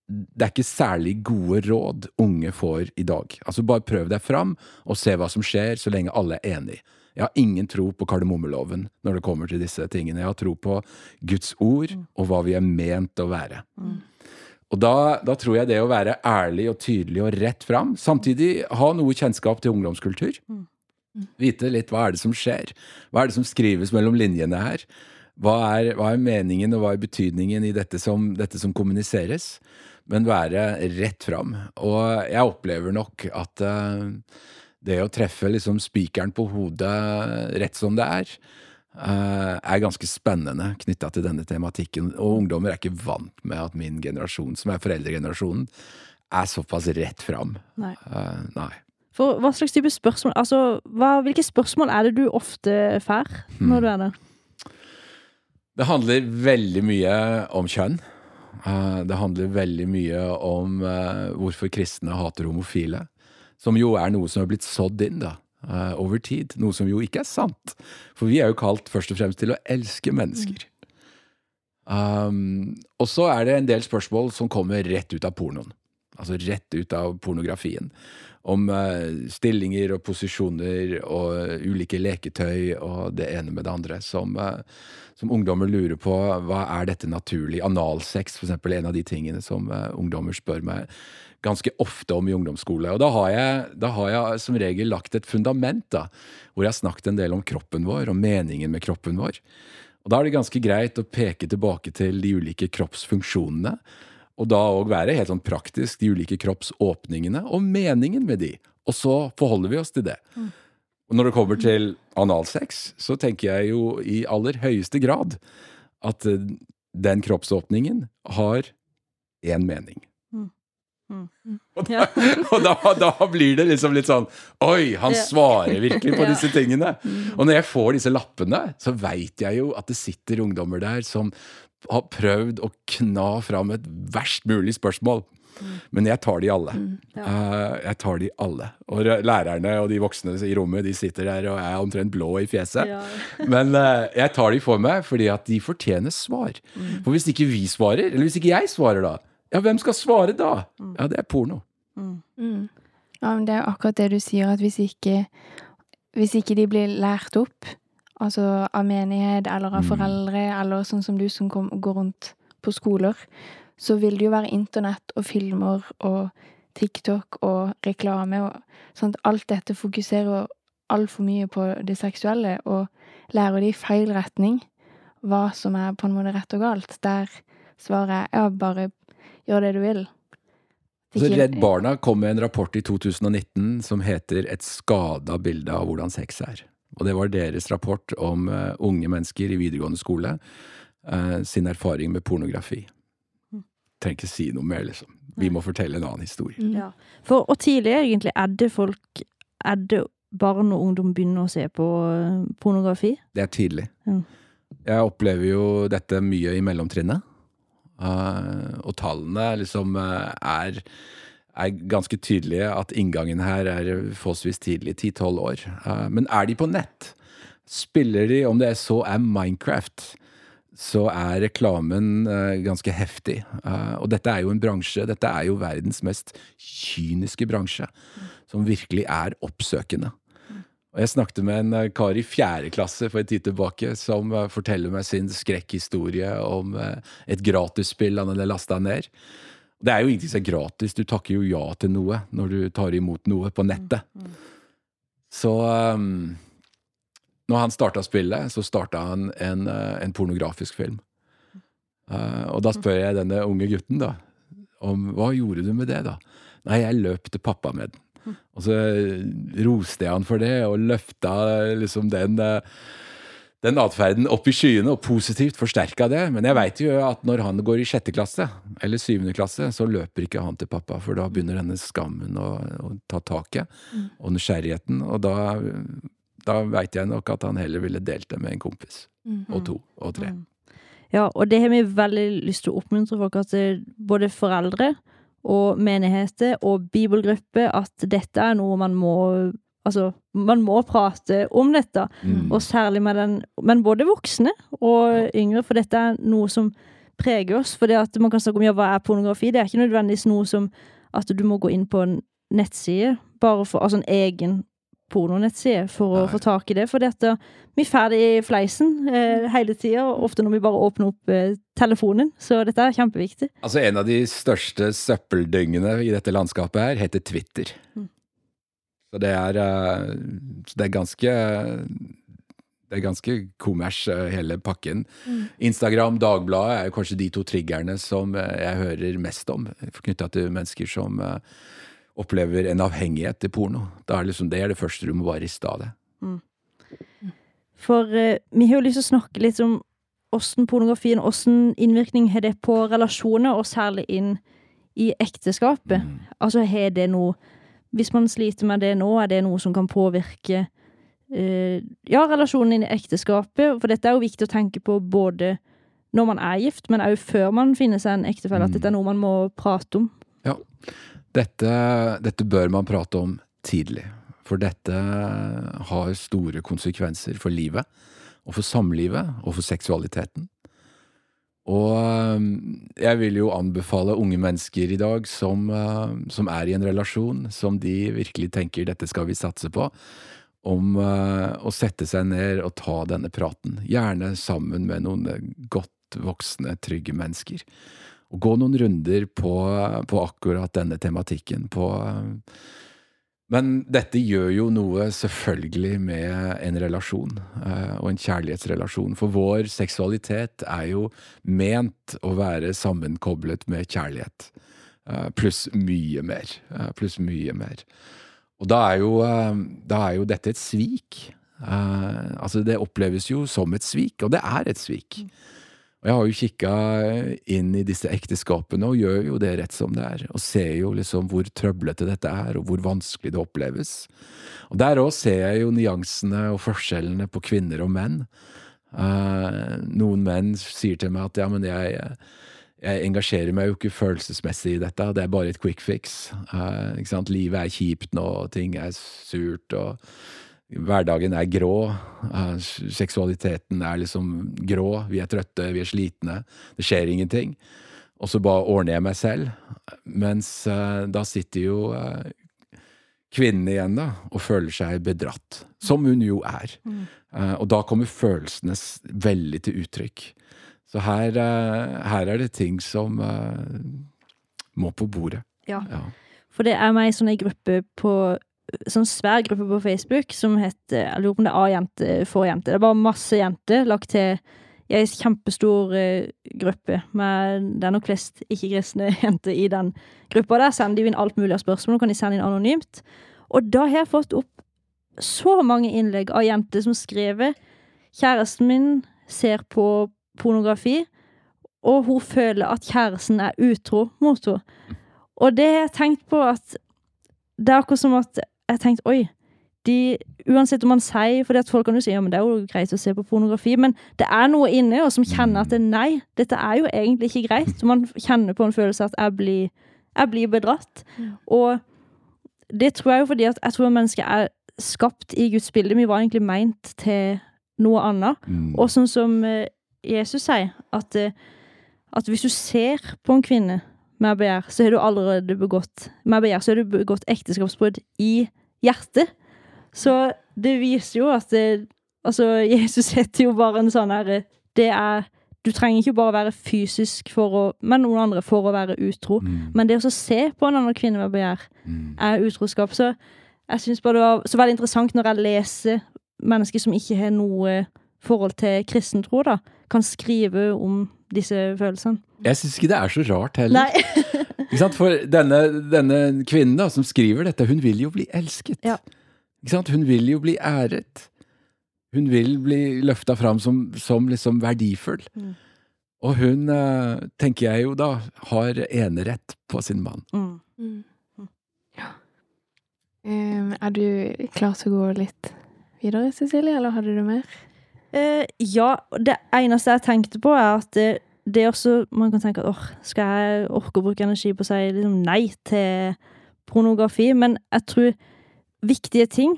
det er ikke særlig gode råd unge får i dag. Altså Bare prøv deg fram og se hva som skjer, så lenge alle er enige. Jeg har ingen tro på kardemommeloven når det kommer til disse tingene. Jeg har tro på Guds ord og hva vi er ment å være. Og da, da tror jeg det å være ærlig og tydelig og rett fram, samtidig ha noe kjennskap til ungdomskultur. Vite litt hva er det som skjer. Hva er det som skrives mellom linjene her? Hva er, hva er meningen og hva er betydningen i dette som, dette som kommuniseres? Men være rett fram. Og jeg opplever nok at eh, det å treffe liksom spikeren på hodet rett som det er, eh, er ganske spennende knytta til denne tematikken. Og ungdommer er ikke vant med at min generasjon, som er foreldregenerasjonen, er såpass rett fram. Nei. Uh, nei. For hva slags type spørsmål Altså, hva, hvilke spørsmål er det du ofte får når du er der? Det handler veldig mye om kjønn. Uh, Det handler veldig mye om uh, hvorfor kristne hater homofile. Som jo er noe som er blitt sådd inn da, eh, over tid. Noe som jo ikke er sant. For vi er jo kalt først og fremst til å elske mennesker. Um, og så er det en del spørsmål som kommer rett ut av pornoen. Altså rett ut av pornografien. Om uh, stillinger og posisjoner og ulike leketøy og det ene med det andre. Som, uh, som ungdommer lurer på hva er dette naturlig. Analsex, for eksempel, er en av de tingene som uh, ungdommer spør meg ganske ofte om i ungdomsskole. Og da har, jeg, da har jeg som regel lagt et fundament, da, hvor jeg har snakket en del om kroppen vår og meningen med kroppen vår. Og da er det ganske greit å peke tilbake til de ulike kroppsfunksjonene. Og da òg være helt sånn praktisk de ulike kroppsåpningene og meningen med de. Og så forholder vi oss til det. Og når det kommer til analsex, så tenker jeg jo i aller høyeste grad at eh, den kroppsåpningen har én mening. Og, da, og da, da blir det liksom litt sånn Oi, han svarer virkelig på disse tingene. Og når jeg får disse lappene, så veit jeg jo at det sitter ungdommer der som har prøvd å kna fram et verst mulig spørsmål. Men jeg tar de alle. Eh, jeg tar de alle. Og lærerne og de voksne i rommet de sitter der og er omtrent blå i fjeset. Men eh, jeg tar de for meg fordi at de fortjener svar. For hvis ikke vi svarer, eller hvis ikke jeg svarer da, ja, hvem skal svare da? Ja, det er porno. Mm. Ja, men det er akkurat det du sier, at hvis ikke, hvis ikke de blir lært opp, altså av menighet eller av Mm. foreldre, eller sånn som du som kom, går rundt på skoler, så vil det jo være internett og filmer og TikTok og reklame og sånt. Alt dette fokuserer altfor mye på det seksuelle, og lærer de i feil retning hva som er på en måte rett og galt. Der svarer jeg ja, bare gjør det du vil. Så Redd Barna kom med en rapport i 2019 som heter 'Et skada bilde av hvordan sex er'. Og det var deres rapport om eh, unge mennesker i videregående skole eh, sin erfaring med pornografi. Trenger ikke si noe mer, liksom. Vi må fortelle en annen historie. Mm. Ja. For og tidlig egentlig er det folk Er det barn og ungdom begynner å se på eh, pornografi? Det er tidlig. Ja. Jeg opplever jo dette mye i mellomtrinnet. Eh, og tallene liksom eh, er, er ganske tydelige at inngangen her er forholdsvis tidlig, 10-12 år. Eh, men er de på nett, spiller de, om det er så er Minecraft, så er reklamen ganske heftig. Og dette er jo en bransje, dette er jo verdens mest kyniske bransje, som virkelig er oppsøkende. Og jeg snakket med en eh, kar i fjerde klasse for en tid tilbake som eh, forteller meg sin skrekkhistorie om eh, et gratisspill han hadde lasta ned. Det er jo ingenting som er gratis, du takker jo ja til noe når du tar imot noe på nettet. Så um, når han starta spillet, så starta han en, en pornografisk film. Uh, og da spør jeg denne unge gutten, da, om hva gjorde du med det, da? Nei, jeg løp til pappa med den. Og så roste jeg han for det, og løfta liksom den eh, den atferden opp i skyene, og positivt forsterka det. Men jeg veit jo at når han går i sjette klasse, eller syvende klasse, så løper ikke han til pappa, for da begynner denne skammen å, å ta taket, og nysgjerrigheten. Og da, da veit jeg nok at han heller ville delt det med en kompis. Og to, og tre. Ja, og det har vi veldig lyst til å oppmuntre folk, at det, både foreldre og menigheter og bibelgrupper, at dette er noe man må Altså, man må prate om dette, Mm. og særlig med den Men både voksne og yngre, for dette er noe som preger oss. For det at man kan snakke om ja, hva er pornografi, det er ikke nødvendigvis noe som at du må gå inn på en nettside, bare for, altså en egen pornonettside, for å få tak i det. For dette, vi er ferdig i fleisen eh, hele tida, ofte når vi bare åpner opp eh, telefonen. Så dette er kjempeviktig. Altså En av de største søppeldyngene i dette landskapet her heter Twitter. Så det er, eh, det er ganske det er ganske kommers, eh, hele pakken. Instagram, Dagbladet er jo kanskje de to triggerne som eh, jeg hører mest om, knytta til mennesker som eh, opplever en avhengighet til porno. Det er liksom det er det første du må bare riste av det. For uh, vi har jo lyst til å snakke litt om åssen pornografien, åssen innvirkning har det på relasjoner, og særlig inn i ekteskapet. Altså, har det noe Hvis man sliter med det nå, er det noe som kan påvirke uh, ja, relasjonen inn i ekteskapet? For dette er jo viktig å tenke på både når man er gift, men òg før man finner seg en ektefelle. At dette er noe man må prate om. Ja. Dette, dette bør man prate om tidlig. For dette har store konsekvenser for livet, og for samlivet, og for seksualiteten. Og jeg vil jo anbefale unge mennesker i dag som, øh, som er i en relasjon, som de virkelig tenker dette skal vi satse på, om øh, å sette seg ned og ta denne praten. Gjerne sammen med noen godt voksne, trygge mennesker og gå noen runder på, på akkurat denne tematikken. På, men dette gjør jo noe selvfølgelig med en relasjon, eh, og en kjærlighetsrelasjon. For vår seksualitet er jo ment å være sammenkoblet med kjærlighet. eh, Pluss mye mer. eh, Pluss mye mer. Og da er jo, da er jo dette et svik. Altså, det oppleves jo som et svik, og det er et svik. Og jeg har jo kikka inn i disse ekteskapene og gjør jo det rett som det er. Og ser jo liksom hvor trøblete dette er, og hvor vanskelig det oppleves. Og der òg ser jeg jo nyansene og forskjellene på kvinner og menn. Uh, noen menn sier til meg at ja, men jeg, jeg engasjerer meg jo ikke følelsesmessig i dette, det er bare et quick fix. Uh? Livet er kjipt nå, ting er surt, og hverdagen er grå. eh, seksualiteten er liksom grå, vi er trøtte, vi er slitne, det skjer ingenting. Og så bare ordner jeg meg selv. Mens eh, da sitter jo eh, kvinnen igjen da, og føler seg bedratt. Som hun jo er. Eh, og da kommer følelsene veldig til uttrykk. Så her, her er det ting som må på bordet. Ja. Ja. For det er meg sånn ei gruppe på Sånn svær gruppe på Facebook som heter Jeg lurer på om det er A-jente for jente. Det er bare masse jenter lagt til i ei kjempestor eh, gruppe. Men det er nok flest ikke-kristne jenter i den gruppa. Der sender de inn alt mulig av spørsmål. Kan de sende inn anonymt. Og da har jeg fått opp så mange innlegg av jenter som skriver Kjæresten min ser på pornografi, og hun føler at kjæresten er utro mot henne. Og det har jeg tenkt på at Det er akkurat som at jeg tenkte oi, de, uansett om man sier fordi at folk kan jo si ja, men det er jo greit å se på pornografi, men det er noe inni oss som kjenner at det, nei, dette er jo egentlig ikke greit. Så man kjenner på en følelse at jeg blir, Jeg blir bedratt. Og det tror jeg jo fordi at jeg tror mennesket er skapt i Guds bilde. Vi var egentlig meint til noe annet. Mm. Og sånn som eh, Jesus sier, at, eh, at hvis du ser på en kvinne med begjær, så har du allerede begått med begjær, så har du begått ekteskapsbrudd i hjertet. Så det viser jo at det, altså, Jesus heter jo bare en sånn herre Det er Du trenger ikke bare være fysisk for å, med noen andre for å være utro. Mm. Men det å se på en annen kvinne med begjær Mm. er utroskap. Så jeg syns bare det var så veldig interessant når jeg leser mennesker som ikke har noe forhold til kristen tro, da, kan skrive om disse følelsene. Jeg syns ikke det er så rart heller. Nei. Ikke sant? For denne, denne kvinnen da, som skriver dette, hun vil jo bli elsket. Ja. Ikke sant? Hun vil jo bli æret. Hun vil bli løfta fram som, som liksom verdifull. Mm. Og hun, eh, tenker jeg jo da, har enerett på sin mann. Mm. Mm. Ja. Um, er du klar til å gå litt videre, Cecilie, eller hadde du mer? Uh, ja, det eneste jeg tenkte på, er at det, er også Man kan tenke at åh, skal jeg orke å bruke energi på å si liksom, nei til pornografi? Men jeg tror viktige ting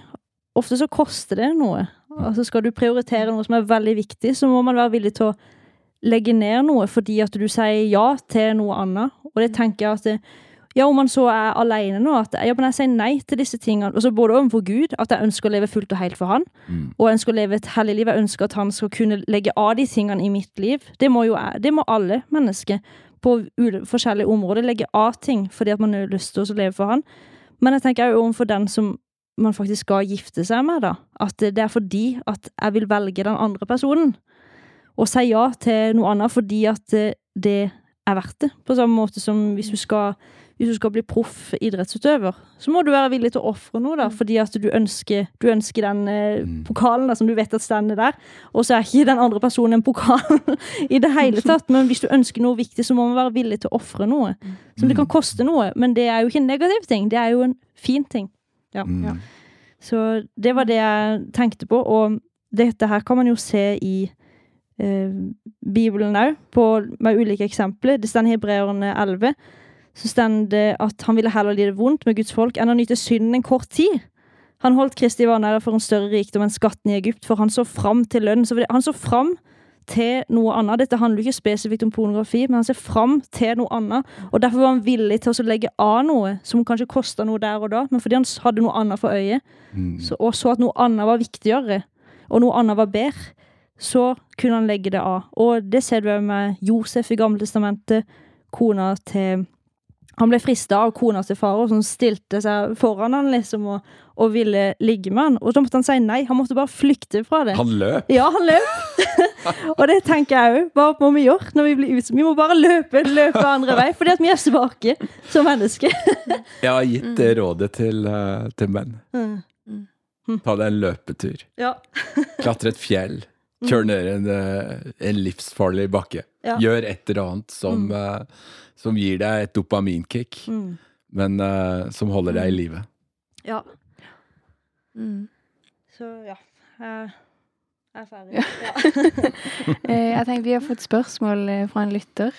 Ofte så koster det noe. Altså Skal du prioritere noe som er veldig viktig, så må man være villig til å legge ned noe fordi at du sier ja til noe annet. Og det tenker jeg at det, ja, om man så er alene nå, at ja, men jeg sier nei til disse tingene. Altså både overfor Gud, at jeg ønsker å leve fullt og helt for Han, Mm. og jeg ønsker å leve et hellig liv. Jeg ønsker at han skal kunne legge av de tingene i mitt liv. Det må jo jeg, det må alle mennesker på forskjellige områder legge av ting fordi at man har lyst til å leve for han. Men jeg tenker også overfor den som man faktisk skal gifte seg med, da. At det er fordi at jeg vil velge den andre personen. Og si ja til noe annet fordi at eh, det er verdt det. På samme måte som hvis du skal hvis du skal bli proff idrettsutøver, så må du være villig til å ofre noe, da, fordi at du ønsker, du ønsker den eh, Mm. pokalen da, som du vet at stender der, og så er ikke den andre personen en pokal i det hele tatt. Men hvis du ønsker noe viktig, så må man være villig til å ofre noe. Som det kan koste noe, men det er jo ikke en negativ ting, det er jo en fin ting. Ja. Mm. Ja. Så det var det jeg tenkte på, og dette her kan man jo se i eh, Bibelen òg, med ulike eksempler. Det står i Hebreerne 11, så står det at han ville heller lide vondt med Guds folk enn å nyte synden en kort tid. Han holdt Kristi vanære for en større rikdom enn skatten i Egypt, for han så fram til lønn. Så han så fram til noe annet. Dette handler jo ikke spesifikt om pornografi, men han ser fram til noe annet. Og derfor var han villig til å legge av noe som kanskje kosta noe der og da, men fordi han hadde noe annet for øyet, Mm. så, og så at noe annet var viktigere, og noe annet var bedre, så kunne han legge det av. Og det ser du med Josef i Gammeltestamentet, kona til Han ble frista av kona til farao, som stilte seg foran han liksom og, og ville ligge med han. Og da måtte han si nei. Han måtte bare flykte fra det. Han løp. Ja, han løp. og det tenker jeg òg. Hva må vi gjøre når vi blir utsatt? Vi må bare løpe, løpe andre vei, fordi at vi er svake som mennesker. Jeg har gitt det rådet til, eh, til menn. Mm. Ta deg en løpetur. Ja. Klatre et fjell. Kjør ned en, eh, en livsfarlig bakke. Ja. Gjør et eller annet som, eh, som gir deg et dopaminkick, Mm. men uh, som holder deg i live. ja. Mm. Så ja. Jeg er ferdig. Ja. Eh, jeg tenker Vi har fått spørsmål eh, fra en lytter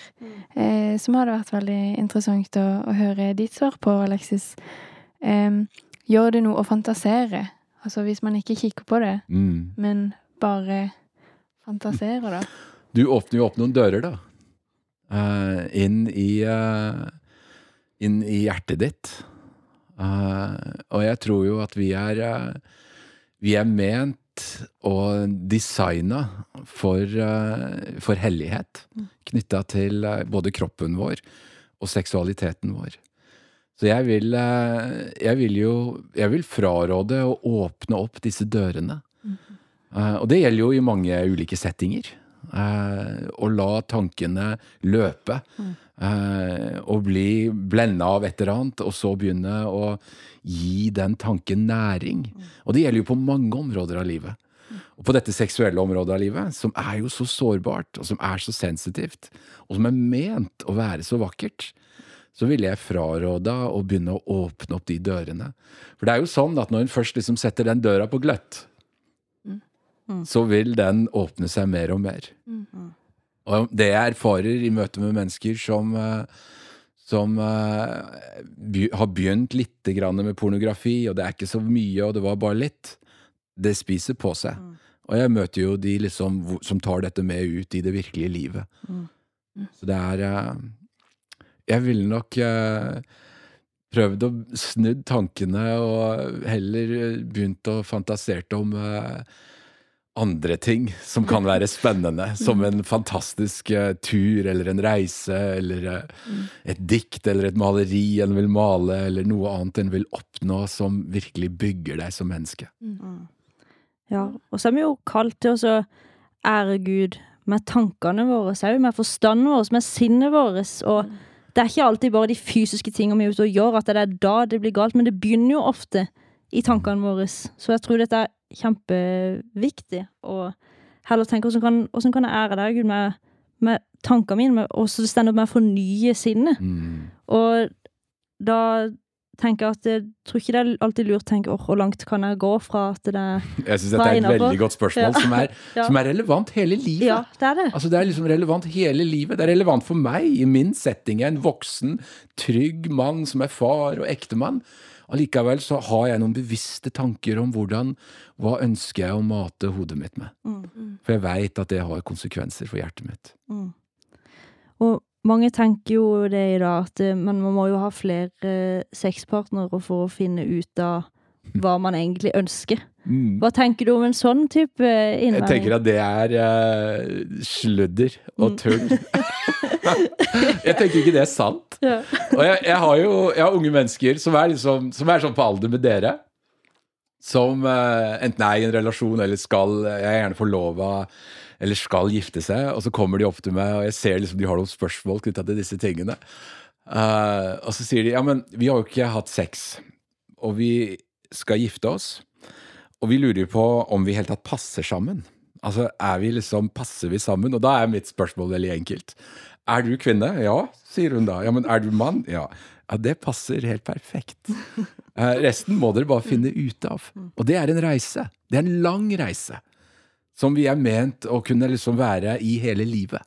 eh, som hadde vært veldig interessant å, å høre ditt svar på, Alexis. Um, gjør det noe å fantasere? Altså hvis man ikke kikker på det, Mm. men bare fantaserer, da. Du åpner jo opp noen dører, da. Eh, inn i uh, Inn i hjertet ditt. Uh, og jeg tror jo at vi er Vi er ment og designa for, for hellighet. Knytta til både kroppen vår og seksualiteten vår. Så jeg vil, jeg vil jo Jeg vil fraråde å åpne opp disse dørene. Eh, og det gjelder jo i mange ulike settinger. Eh, og la tankene løpe. eh, og bli blenda av et eller annet, og så begynne å gi den tanken næring. Og det gjelder jo på mange områder av livet. Og på dette seksuelle området av livet, som er jo så sårbart, og som er så sensitivt, og som er ment å være så vakkert, så ville jeg fraråda å begynne å åpne opp de dørene. For det er jo sånn at når en først liksom setter den døra på gløtt, så vil den åpne seg mer og mer. Og det jeg erfarer i møte med mennesker som, eh, som eh, by, har begynt litt grann med pornografi, og det er ikke så mye, og det var bare litt. Det spiser på seg. Og jeg møter jo de liksom som tar dette med ut i det virkelige livet. Så det er eh, Jeg ville nok prøvd å snudd tankene og heller begynt å fantasere om eh, andre ting som kan være spennende. Som en fantastisk eh, tur eller en reise eller eh, et dikt eller et maleri en vil male eller noe annet en vil oppnå som virkelig bygger deg som menneske. Ja, og så er vi jo kalt til å ære Gud med tankene våre òg, med forstanden vår, med sinnet vårt. Og det er ikke alltid bare de fysiske tingene vi er ute og gjør, at det er da det blir galt, men det begynner jo ofte i tankene våre. Så jeg tror dette er kjempeviktig. Og heller tenke hvordan kan, hvordan kan jeg ære deg, Gud, med, med tankene mine, med, og så det stender med å fornye sinnet. Mm. Og da tenker jeg at jeg tror ikke det er alltid lurt å tenke åh, hvor langt kan jeg gå fra at det er Jeg syns dette er et veldig godt spørsmål, Ja. som, er, Ja. som er relevant hele livet. Ja, det er det. Altså Det er liksom relevant hele livet. Det er relevant for meg i min setting. Jeg er en voksen, trygg mann som er far og ektemann. Allikevel så har jeg noen bevisste tanker om hvordan Hva ønsker jeg å mate hodet mitt med? For jeg veit at det har konsekvenser for hjertet mitt. Og mange tenker jo det i dag, at men man må jo ha flere eh, sexpartnere for å finne ut av hva man egentlig ønsker. Mm. Hva tenker du om en sånn type eh, Jeg tenker at det er uh, sludder og tull. jeg tenker ikke det er sant. Ja. Og jeg, jeg har jo jeg har unge mennesker som er, liksom, som er sånn på alder med dere. Som uh, enten er i en relasjon eller skal Jeg er gjerne forlova eller skal gifte seg, og så kommer de opp til meg, og jeg ser liksom de har noen spørsmål knytta til disse tingene. Uh, og så sier de ja, men vi har jo ikke hatt sex, og vi skal gifte oss. Og vi lurer på om vi helt tatt passer sammen. Altså, er vi liksom, Passer vi sammen? Og da er mitt spørsmål veldig enkelt. Er du kvinne? Ja, sier hun da. Ja, men er du mann? Ja. Ja, det passer helt perfekt. Eh, resten må dere bare finne ut av. Og det er en reise. Det er en lang reise. Som vi er ment å kunne liksom være i hele livet.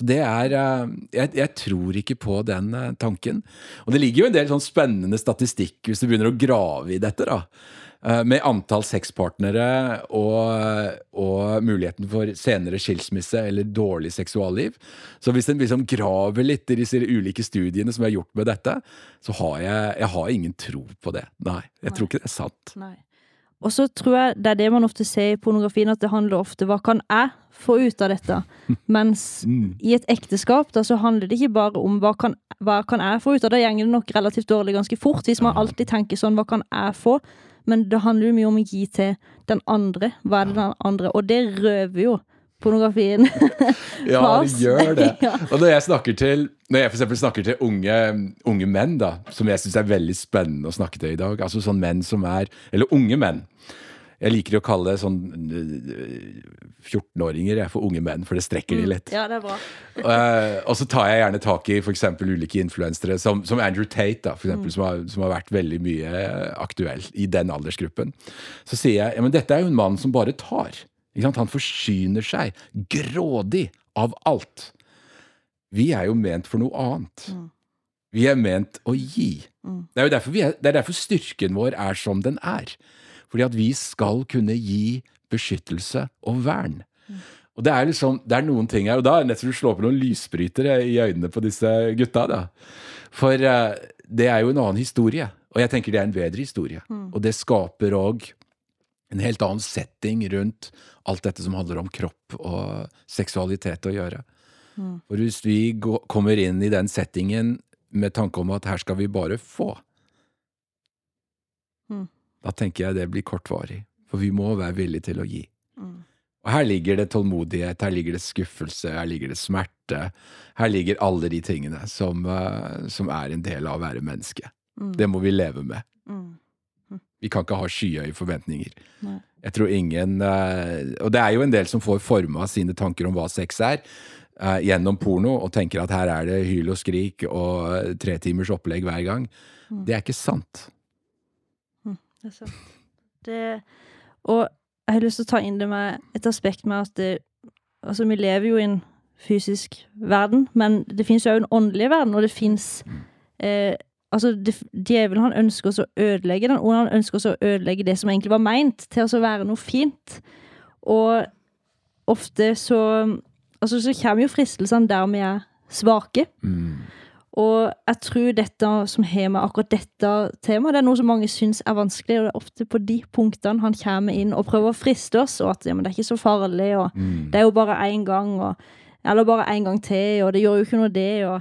Så det er eh, jeg, jeg tror ikke på den eh, tanken. Og det ligger jo en del sånn spennende statistikk hvis du begynner å grave i dette, da. Eh, Med antall sexpartnere og, og muligheten for senere skilsmisse eller dårlig seksualliv. Så hvis en liksom graver litt i disse ulike studiene som er gjort med dette, så har jeg, jeg har ingen tro på det. Nei, jeg tror ikke det er sant. Nei. Og så tror jeg det er det man ofte ser i pornografien, at det handler ofte hva kan jeg få ut av dette? Mens i et ekteskap da, så handler det ikke bare om hva kan, hva kan jeg få ut av det. Da gjenger det nok relativt dårlig ganske fort, hvis man alltid tenker sånn hva kan jeg få? Men det handler jo mye om å gi til den andre. Hva er det den andre? Og det røver jo pornografien. Ja, det gjør det. Og når jeg snakker til Når jeg for snakker til unge, unge menn, da, som jeg syns er veldig spennende å snakke til i dag, altså sånn menn som er Eller unge menn. Jeg liker å kalle det sånn øh, 14-åringer jeg, for unge menn, for det strekker de litt. Ja, det er bra. uh, og så tar jeg gjerne tak i f.eks. ulike influensere, som, som Andrew Tate, da, for eksempel, som, har, som har vært veldig mye aktuell i den aldersgruppen. Så sier jeg ja, men dette er jo en mann som bare tar. Ikke sant? Han forsyner seg grådig av alt. Vi er jo ment for noe annet. Vi er ment å gi. Det er derfor, vi er, det er derfor styrken vår er som den er. Fordi at vi skal kunne gi beskyttelse og vern. Og det er liksom, det er noen ting her, og da er det nesten du slår på noen lysbrytere i øynene på disse gutta. da. For uh, det er jo en annen historie, og jeg tenker det er en bedre historie. Og det skaper òg en helt annen setting rundt alt dette som handler om kropp og seksualitet å gjøre. For hvis vi går, kommer inn i den settingen med tanke om at her skal vi bare få, Mm. Da tenker jeg det blir kortvarig. For vi må være villige til å gi. Og her ligger det tålmodighet, her ligger det skuffelse, her ligger det smerte. Her ligger alle de tingene som, eh, som er en del av å være menneske. Det må vi leve med. Vi kan ikke ha skyhøye forventninger. Nei. Jeg tror ingen eh, Og det er jo en del som får forma sine tanker om hva sex er, eh, gjennom porno, og tenker at her er det hyl og skrik og tre timers opplegg hver gang. Det er ikke sant. Det er sant. Det, og jeg har lyst til å ta inn det med et aspekt med at det, altså vi lever jo i en fysisk verden, men det fins jo òg en åndelig verden, og det fins eh, Altså, djevelen han ønsker oss å ødelegge den, og han ønsker oss å ødelegge det som egentlig var meint til å være noe fint. Og ofte så Altså, så kommer jo fristelsene der vi er svake. Og jeg tror dette som har med akkurat dette temaet, det er noe som mange syns er vanskelig, og det er ofte på de punktene han kommer inn og prøver å friste oss, og at ja, men det er ikke så farlig, og det er jo bare én gang, og, eller bare én gang til, og det gjør jo ikke noe det, og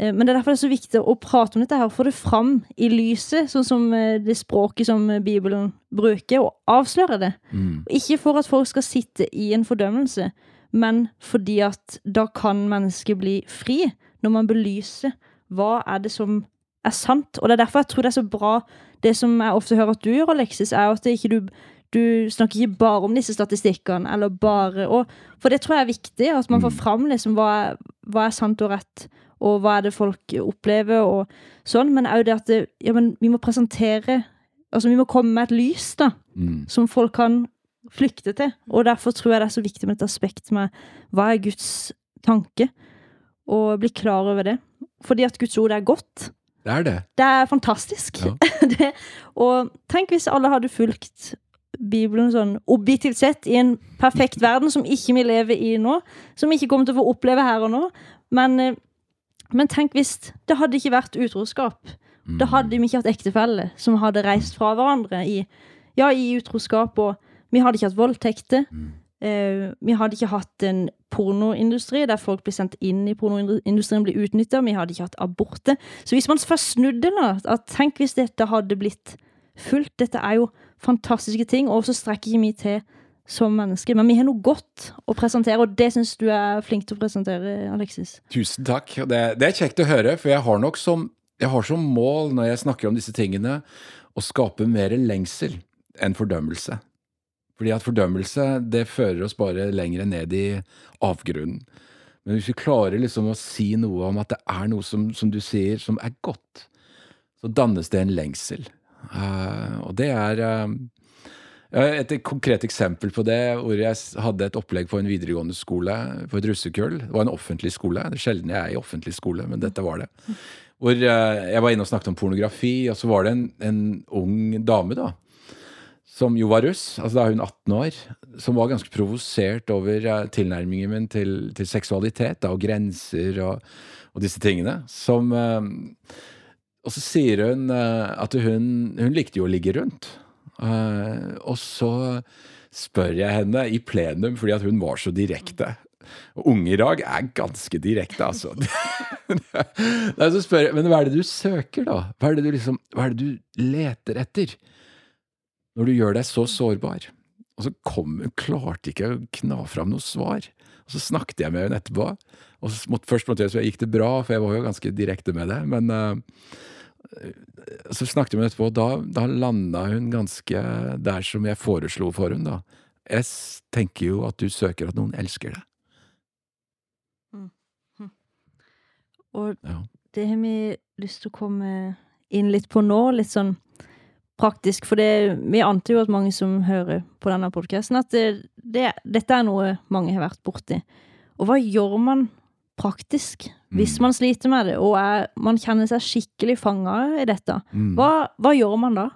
eh, men det er derfor det er så viktig å prate om dette her, få det fram i lyset, sånn som eh, det språket som eh, Bibelen bruker, og avsløre det. Mm. Ikke for at folk skal sitte i en fordømmelse, men fordi at da kan mennesket bli fri, når man belyser hva er det som er sant. Og det er derfor jeg tror det er så bra, det som jeg ofte hører at du gjør, Alexis, er at det ikke du du snakker ikke bare om disse statistikkene, eller bare og, For det tror jeg er viktig, at man får fram liksom hva er, hva er sant og rett, og hva er det folk opplever, og sånn. Men òg det at det, ja, men vi må presentere Altså, vi må komme med et lys, da, som folk kan flykte til. Og derfor tror jeg det er så viktig med et aspekt med hva er Guds tanke, og bli klar over det. Fordi at Guds ord er godt. Det er det. Det er fantastisk. Ja. det, og tenk hvis alle hadde fulgt Bibelen sånn objektivt sett i en perfekt verden som ikke vi lever i nå, som vi ikke kommer til å få oppleve her og nå. Men, eh, men tenk hvis det hadde ikke vært utroskap. Da hadde vi ikke hatt ektefelle som hadde reist fra hverandre i, ja, i utroskap, og vi hadde ikke hatt voldtekter. Eh, vi hadde ikke hatt en pornoindustri der folk blir sendt inn i pornoindustrien, blir utnytta. Vi hadde ikke hatt aborter. Så hvis man først snudde da, tenk hvis dette hadde blitt fullt. Dette er jo fantastiske ting, og så strekker ikke vi til som mennesker. Men vi har noe godt å presentere, og det syns du er flink til å presentere, Alexis. Tusen takk. Det, det er kjekt å høre, for jeg har nok som, jeg har som mål når jeg snakker om disse tingene, å skape mer lengsel enn fordømmelse. Fordi at fordømmelse, det fører oss bare lenger ned i avgrunnen. Men hvis vi klarer liksom å si noe om at det er noe som, som du sier, som er godt, så dannes det en lengsel. Uh, og det er uh, et konkret eksempel på det, hvor jeg hadde et opplegg på en videregående skole, på et russekull. Det var en offentlig skole. Det er sjelden jeg er i offentlig skole, men dette var det. Hvor uh, jeg var inne og snakket om pornografi, og så var det en, en ung dame, da. Som jo var russ, altså da er hun 18 år, som var ganske provosert over eh, tilnærmingen min til, til seksualitet da, og grenser og, og disse tingene. Som eh, Og så sier hun eh, at hun, hun likte jo å ligge rundt. Og så spør jeg henne i plenum, fordi at hun var så direkte. Og unge i dag er ganske direkte, altså. Nei, så spør jeg, Men hva er det du søker, da? Hva er det du, liksom, hva er det du leter etter? Når du gjør deg så sårbar. Og så kom klarte ikke å kna fram noe svar. Og så snakket jeg med henne etterpå. Og så måtte, først måtte jeg så gikk det bra, for jeg var jo ganske direkte med det. Men uh, så snakket vi med henne etterpå, og da, da landa hun ganske der som jeg foreslo for henne. da. Jeg s- tenker jo at du søker at noen elsker deg. Og Ja. det har vi lyst til å komme inn litt på nå, litt sånn praktisk. For det, vi antar jo at mange som hører på denne podkasten, at det, det, dette er noe mange har vært borti. Og hva gjør man praktisk hvis man sliter med det, og er, man kjenner seg skikkelig fanga i dette? Hva, hva gjør man da?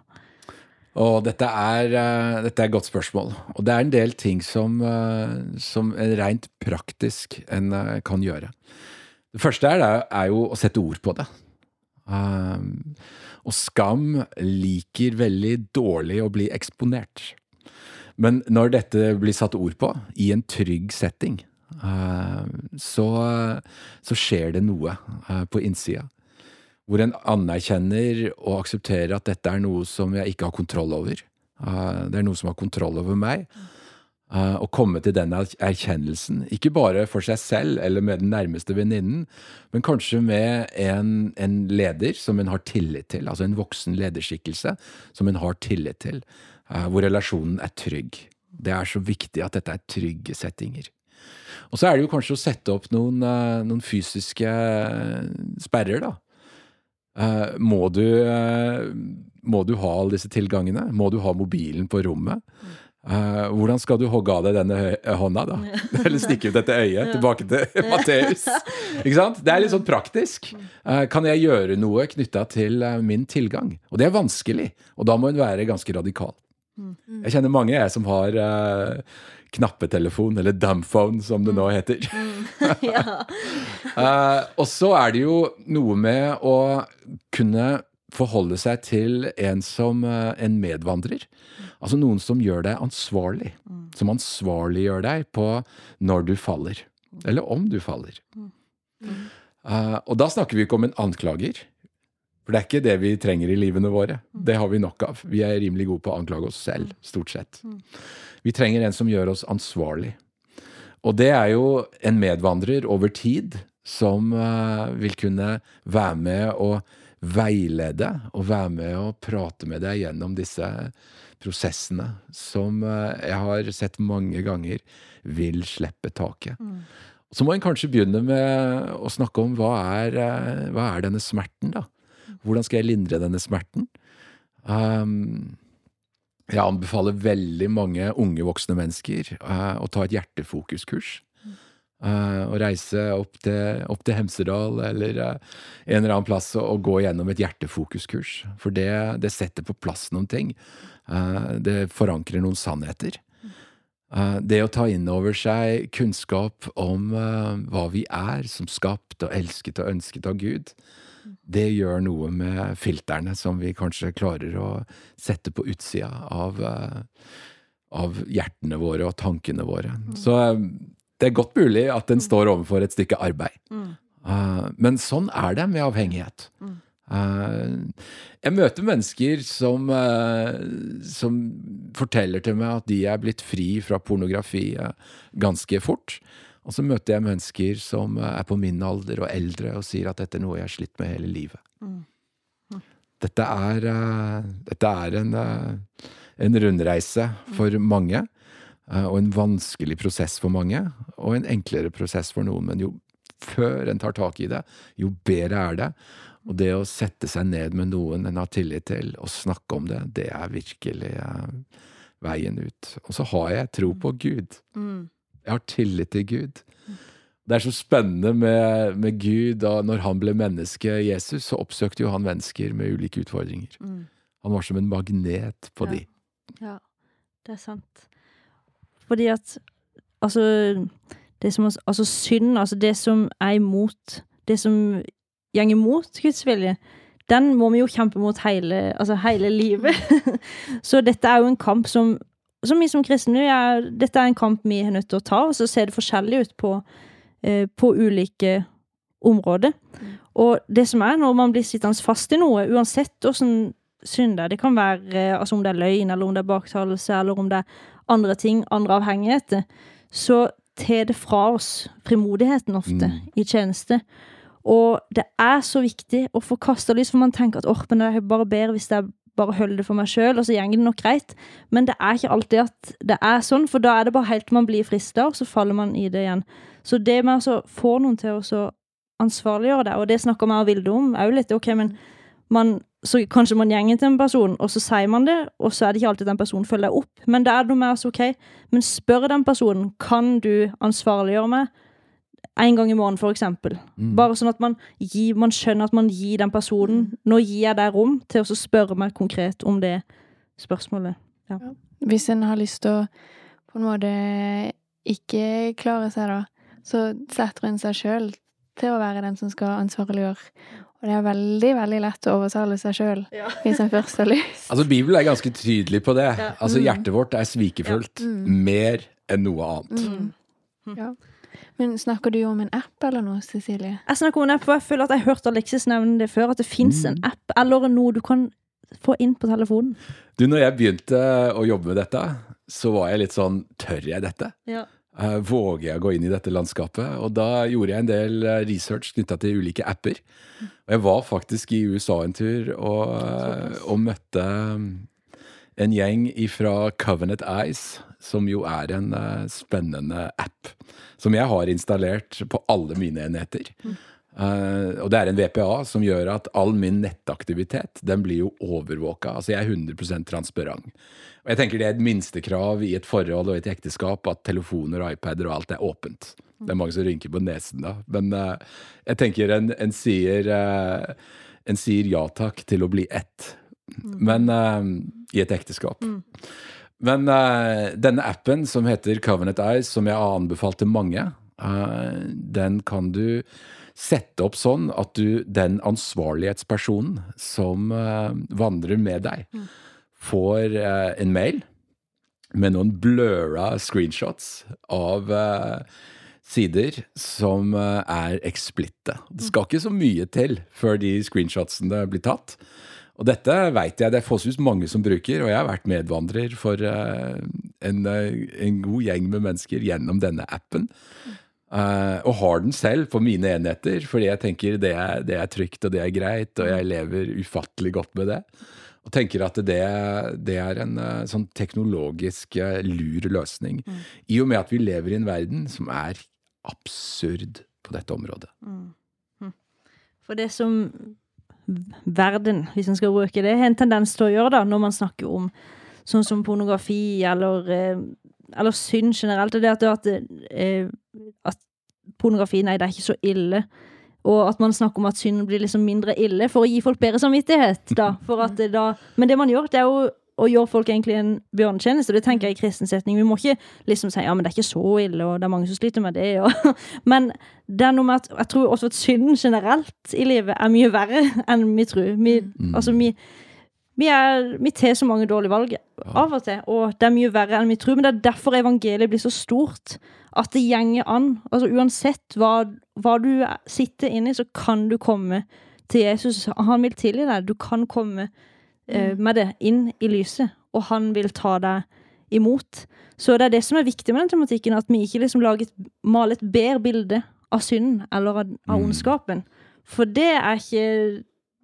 Og dette er, eh, dette er et godt spørsmål. Og det er en del ting som, eh, som en rent praktisk en eh, kan gjøre. Det første er, er jo å sette ord på det. Um, og skam liker veldig dårlig å bli eksponert. Men når dette blir satt ord på, i en trygg setting, eh, så, så skjer det noe eh, på innsida. Hvor en anerkjenner og aksepterer at dette er noe som jeg ikke har kontroll over. Eh, det er noe som har kontroll over meg. Eh, Å komme til den er- erkjennelsen, ikke bare for seg selv eller med den nærmeste venninnen, men kanskje med en, en leder som en har tillit til, altså en voksen lederskikkelse som en har tillit til, eh, hvor relasjonen er trygg. Det er så viktig at dette er trygge settinger. Og så er det jo kanskje å sette opp noen, eh, noen fysiske sperrer, da. Må, du, må du ha alle disse tilgangene? Må du ha mobilen på rommet? Eh, hvordan skal du hogge av deg denne hånda, da? Eller stikke ut dette øyet? Tilbake til Matteus. Ikke sant? Det er litt sånn praktisk. Eh, kan jeg gjøre noe knytta til eh, min tilgang? Og det er vanskelig, og da må hun være ganske radikal. Jeg kjenner mange jeg som har eh, knappetelefon, eller dumbphone som det nå heter. Eh, og så er det jo noe med å kunne forholde seg til en som eh, en medvandrer. Altså noen som gjør deg ansvarlig. Som ansvarliggjør deg på når du faller. Eller om du faller. Eh, og da snakker vi ikke om en anklager. For det er ikke det vi trenger i livene våre. Det har vi nok av. Vi er rimelig gode på å anklage oss selv, stort sett. Vi trenger en som gjør oss ansvarlig. Og det er jo en medvandrer over tid som uh, vil kunne være med å veilede og være med og prate med deg gjennom disse prosessene som eh, jeg har sett mange ganger vil slippe taket. Så må en kanskje begynne med å snakke om hva er, eh, hva er denne smerten, da? Hvordan skal jeg lindre denne smerten? Um, jeg anbefaler veldig mange unge voksne mennesker uh, å ta et hjertefokuskurs. Eh, å reise opp til, opp til Hemsedal eller eh, en eller annen plass og, gå gjennom et hjertefokuskurs. For det, det setter på plass noen ting. Eh, det forankrer noen sannheter. Det å ta inn over seg kunnskap om hva vi er som skapt og elsket og ønsket av Gud, det gjør noe med filterne som vi kanskje klarer å sette på utsida av, av hjertene våre og tankene våre. Så det er godt mulig at en står overfor et stykke arbeid. Uh, Men sånn er det med avhengighet. Uh, Jeg møter mennesker som, uh, som forteller til meg at de er blitt fri fra pornografi uh, ganske fort. Og så møter jeg mennesker som er på min alder og eldre og sier at dette er noe jeg har slitt med hele livet. Dette er, dette er en, en rundreise for mange, og en vanskelig prosess for mange, og en enklere prosess for noen. Men jo før en tar tak i det, jo bedre er det. Og det å sette seg ned med noen en har tillit til, og snakke om det, det er virkelig eh, veien ut. Og så har jeg tro på Gud. Jeg har tillit til Gud. Det er så spennende med, med Gud. Da når han ble menneske, Jesus, så oppsøkte jo han mennesker med ulike utfordringer. Han var som en magnet på Ja. de. Ja, det er sant. Fordi at Altså, det som, altså synd, altså det som er imot Det som går imot Guds vilje, den må vi jo kjempe mot hele, altså hele livet. så dette er jo en kamp som som vi som kristne er, Dette er en kamp vi er nødt til å ta, og så ser det forskjellig ut på, eh, på ulike områder. Og det som er, når man blir sittende fast i noe, uansett åssen synd det er, det kan være eh, altså om det er løgn, eller om det er baktalelse, eller om det er andre ting, andre avhengigheter, så tar det fra oss frimodigheten ofte i tjeneste. Og det er så viktig å få kasta lys, for man tenker at åh, men det er bare bedre hvis jeg bare holder det for meg sjøl, og så går det nok greit. Men det er ikke alltid at det er sånn, for da er det bare helt til man blir frista, og så faller man i det igjen. Så det med å få noen til å ansvarliggjøre det, og det snakker vi av Vilde om òg litt, ok, men man så kanskje man gjenger til en person, og så sier man det, og så er det ikke alltid den personen følger deg opp. Men det er noe med så ok, men spør den personen kan du ansvarliggjøre meg en gang i måneden, for eksempel. Bare sånn at man, gir, man skjønner at man gir den personen Nå gir jeg deg rom til å spørre meg konkret om det spørsmålet. Ja. Hvis en har lyst til å på en måte ikke klare seg, da, så setter en seg sjøl til å være den som skal ansvarliggjøre. Og det er veldig, veldig lett å overtale seg sjøl hvis en først har lyst. Altså, Bibelen er ganske tydelig på det. Altså, Hjertet vårt er svikefullt mer enn noe annet. Ja. Men snakker du om en app eller noe, Cecilie? Jeg snakker om en app, for jeg føler at jeg har hørt Alexis nevne det før, at det fins en app eller noe du kan få inn på telefonen. Du, når jeg begynte å jobbe med dette, så var jeg litt sånn Tør jeg dette? Ja. Eh, Våger jeg å gå inn i dette landskapet? Og da gjorde jeg en del eh, research knytta til ulike apper. Og jeg var faktisk i USA en tur og, eh, og møtte mm, en gjeng fra Covenant Eyes, som jo er en spennende app. Som jeg har installert på alle mine enheter. Eh, og det er en VPA som gjør at all min nettaktivitet den blir jo overvåka. Altså jeg er 100 transparent. Og jeg tenker det er et minstekrav i et forhold og et ekteskap at telefoner og iPader og alt er åpent. Det er mange som rynker på nesen da. Men uh, jeg tenker en, en, sier, uh, en sier ja takk til å bli ett. Men eh, i et ekteskap. Men eh, denne appen som heter Covenant Eyes, som jeg har anbefalt til mange, den kan du sette opp sånn at du, den ansvarlighetspersonen som eh, vandrer med deg, får eh, en mail med noen bløra screenshots av eh, sider som er eksplitte. Det skal ikke så mye til før de screenshotsene blir tatt. Og dette vet jeg det er forholdsvis mange som bruker, og jeg har vært medvandrer for en, en god gjeng med mennesker gjennom denne appen. Eh, og har den selv på mine enheter, fordi jeg tenker det er, det er trygt og det er greit, og jeg lever ufattelig godt med det. Og tenker at det, det er en uh, sånn teknologisk uh, lur løsning. I og med at vi lever i en verden som er absurd på dette området. For det som verden, hvis en skal bruke det, har en tendens til å gjøre da, når man snakker om sånn som pornografi eller, eller synd generelt, det er at, at, eh, at pornografi, nei, det er ikke så ille. Og at man snakker om at synd blir liksom mindre ille for å gi folk bedre samvittighet. Da, for at det da, men det man gjør, det er jo å gjøre folk egentlig en bjørnetjeneste. Det tenker jeg i kristen setning. Vi må ikke liksom si ja, men det er ikke så ille, og det er mange som sliter med det. Og, men det er noe med at jeg tror også at synden generelt i livet er mye verre enn vi tror. Vi, altså, vi, vi, er, vi tar så mange dårlige valg av og til, og det er mye verre enn vi tror. Men det er derfor evangeliet blir så stort. At det gjenger an. Altså Uansett hva, hva du sitter inni, så kan du komme til Jesus. Han vil tilgi deg. Du kan komme eh, med det inn i lyset, og han vil ta deg imot. Så det er det som er viktig med den tematikken, at vi ikke liksom lager et, maler et bedre bilde av synden eller av, av ondskapen. For det er ikke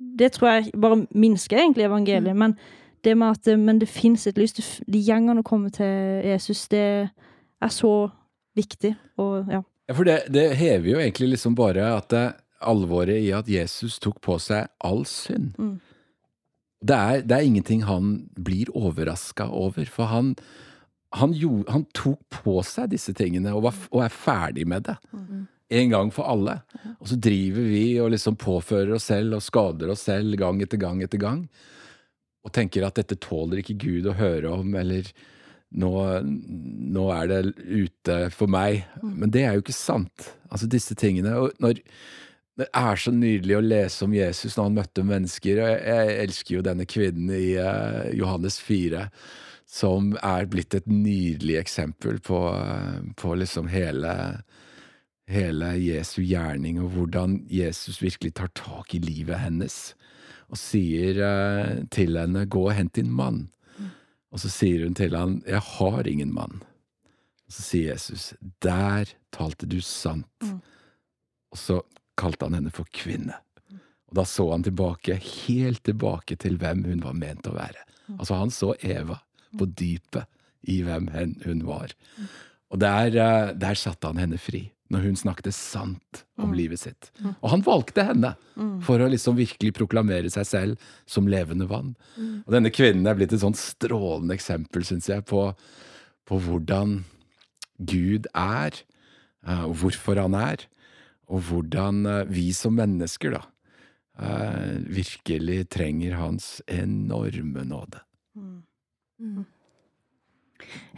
Det tror jeg bare minsker egentlig evangeliet. Men det med at men det fins et lys, de gjengene å komme til Jesus, det er så viktig. Og ja. Ja, for det, det hever jo egentlig liksom bare at det, alvoret i at Jesus tok på seg all synd. Det, er, det er ingenting han blir overraska over, for han, han, gjorde, han tok på seg disse tingene og, var, og er ferdig med det. En gang for alle. Og så driver vi og liksom påfører oss selv og skader oss selv gang etter gang etter gang. Og tenker at dette tåler ikke Gud å høre om, eller nå, nå er det ute for meg. Men det er jo ikke sant. Altså disse tingene. Og når, det er så nydelig å lese om Jesus når han møtte mennesker. Og jeg, jeg elsker jo denne kvinnen i uh, Johannes 4, som er blitt et nydelig eksempel på, eh, på liksom hele hele Jesu gjerning, og hvordan Jesus virkelig tar tak i livet hennes. Og sier eh, til henne 'gå og hent din mann'. Og så sier hun til han 'jeg har ingen mann'. Og så sier Jesus 'der talte du sant'. Og så kalte han henne for kvinne. Og da så han tilbake, helt tilbake til hvem hun var ment å være. Altså han så Eva på dypet i hvem hun var. Og der, eh, der satte han henne fri, når hun snakket sant om livet sitt. Og han valgte henne for å liksom virkelig proklamere seg selv som levende vann. Og denne kvinnen er blitt et sånn strålende eksempel, syns jeg, på, på hvordan Gud er, eh, og hvorfor han er, og hvordan eh, vi som mennesker, da, eh, virkelig trenger hans enorme nåde.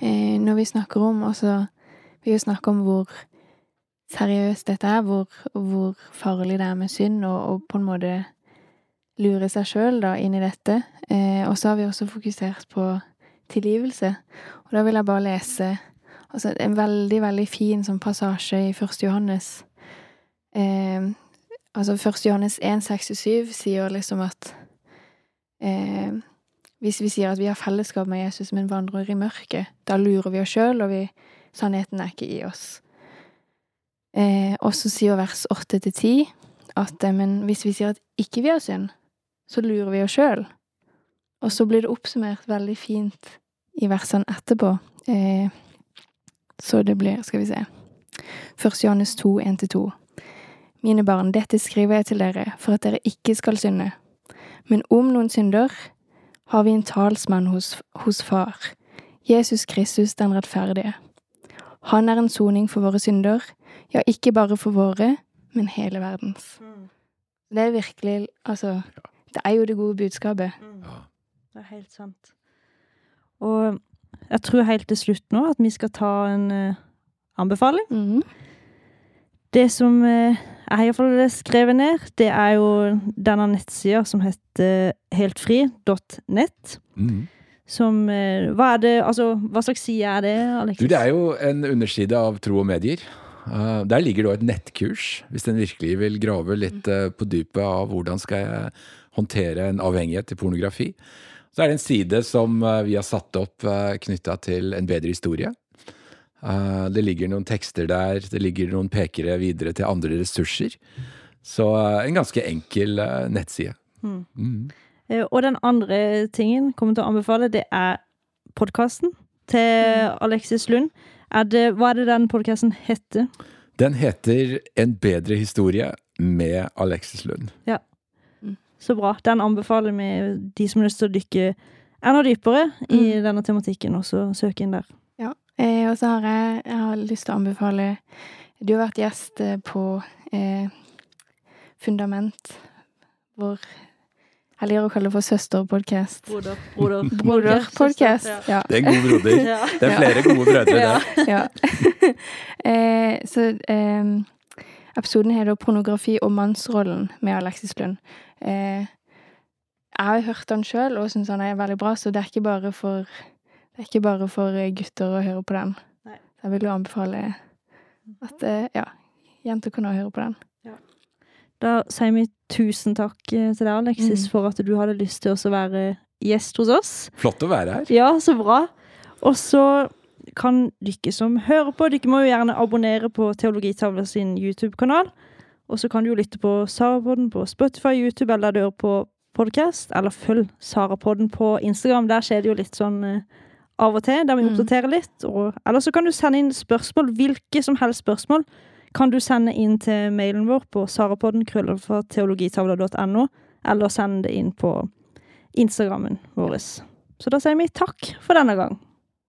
Når vi snakker om altså, Vi snakker om hvor seriøst dette er, hvor, hvor farlig det er med synd, og, og på en måte lure seg sjøl inn i dette. Eh, og så har vi også fokusert på tilgivelse. Og da vil jeg bare lese altså, en veldig, veldig fin sånn passasje i 1. Johannes. Eh, altså 1. Johannes 1, 6-7 sier liksom at eh, hvis vi sier at vi har fellesskap med Jesus, men vandrer i mørket, da lurer vi oss sjøl, og vi, sannheten er ikke i oss. Eh, og så sier vers 8-10 at eh, men hvis vi sier at ikke vi har synd, så lurer vi oss sjøl. Og så blir det oppsummert veldig fint i versene etterpå. Eh, så det blir, skal vi se, 1. Johannes 2, 1-2. Mine barn, dette skriver jeg til dere for at dere ikke skal synde. Men om noen synder, har vi en talsmann hos, hos Far, Jesus Kristus den rettferdige. Han er en soning for våre synder, ja, ikke bare for våre, men hele verdens. Det er virkelig Altså, det er jo det gode budskapet. Det er helt sant. Og jeg tror helt til slutt nå at vi skal ta en uh, anbefaling. Mhm. Det som uh, jeg har iallfall skrevet ned, det er jo denne nettsida som heter heltfri.nett. Mhm. Som uh, Hva er det Altså, hva slags side er det, Du, det er jo en underside av tro og medier. Eh, der ligger det også et nettkurs, hvis en virkelig vil grave litt eh, på dypet av hvordan skal jeg håndtere en avhengighet til pornografi. Så er det en side som eh, vi har satt opp uh, knytta til en bedre historie. Eh, det ligger noen tekster der, det ligger noen pekere videre til andre ressurser. Så en ganske enkel nettside. Mm. Eh, Og den andre tingen kommer til å anbefale, det er podkasten til Alexis Lund. Er det, hva er det den podkasten heter? Den heter En bedre historie med Alexis Lund. Ja. Så bra. Den anbefaler vi de som har lyst til å dykke enda dypere i denne tematikken, også søke inn der. Ja. Eh, og så har jeg, jeg har lyst til å anbefale Du har vært gjest eh, på eh, Fundament, hvor jeg liker å kalle det for søsterpodkast. Broder. Broder-podcast Ja. Det er en god broder. Ja. Det er flere gode brødre, der. ja. eh, så eh, episoden heter 'Pornografi og mannsrollen' med Alexis Lund. Eh, jeg har hørt den sjøl og syns han er veldig bra, så det er ikke bare for, det er ikke bare for eh, gutter å høre på den. Nei. Jeg vil jo anbefale at eh, ja, jenter kan også høre på den. Da sier vi tusen takk eh, til deg, Alexis, Mm. for at du hadde lyst til å være gjest hos oss. Flott å være her. Ja, så bra. Og så kan dere som hører på, dere må jo gjerne abonnere på Teologitavla sin YouTube-kanal. Og så kan du jo lytte på Sarapodden på Spotify, YouTube eller der du hører på podcast. Eller følg Sarapodden på Instagram. Der skjer det jo litt sånn eh, av og til, der vi Mm. oppdaterer litt. Og, eller så kan du sende inn spørsmål, hvilke som helst spørsmål. Kan du sende inn til mailen vår på sarapodden krøllalfa teologitavla.no, eller sende det inn på Instagrammen vår. Så da sier vi takk for denne gang.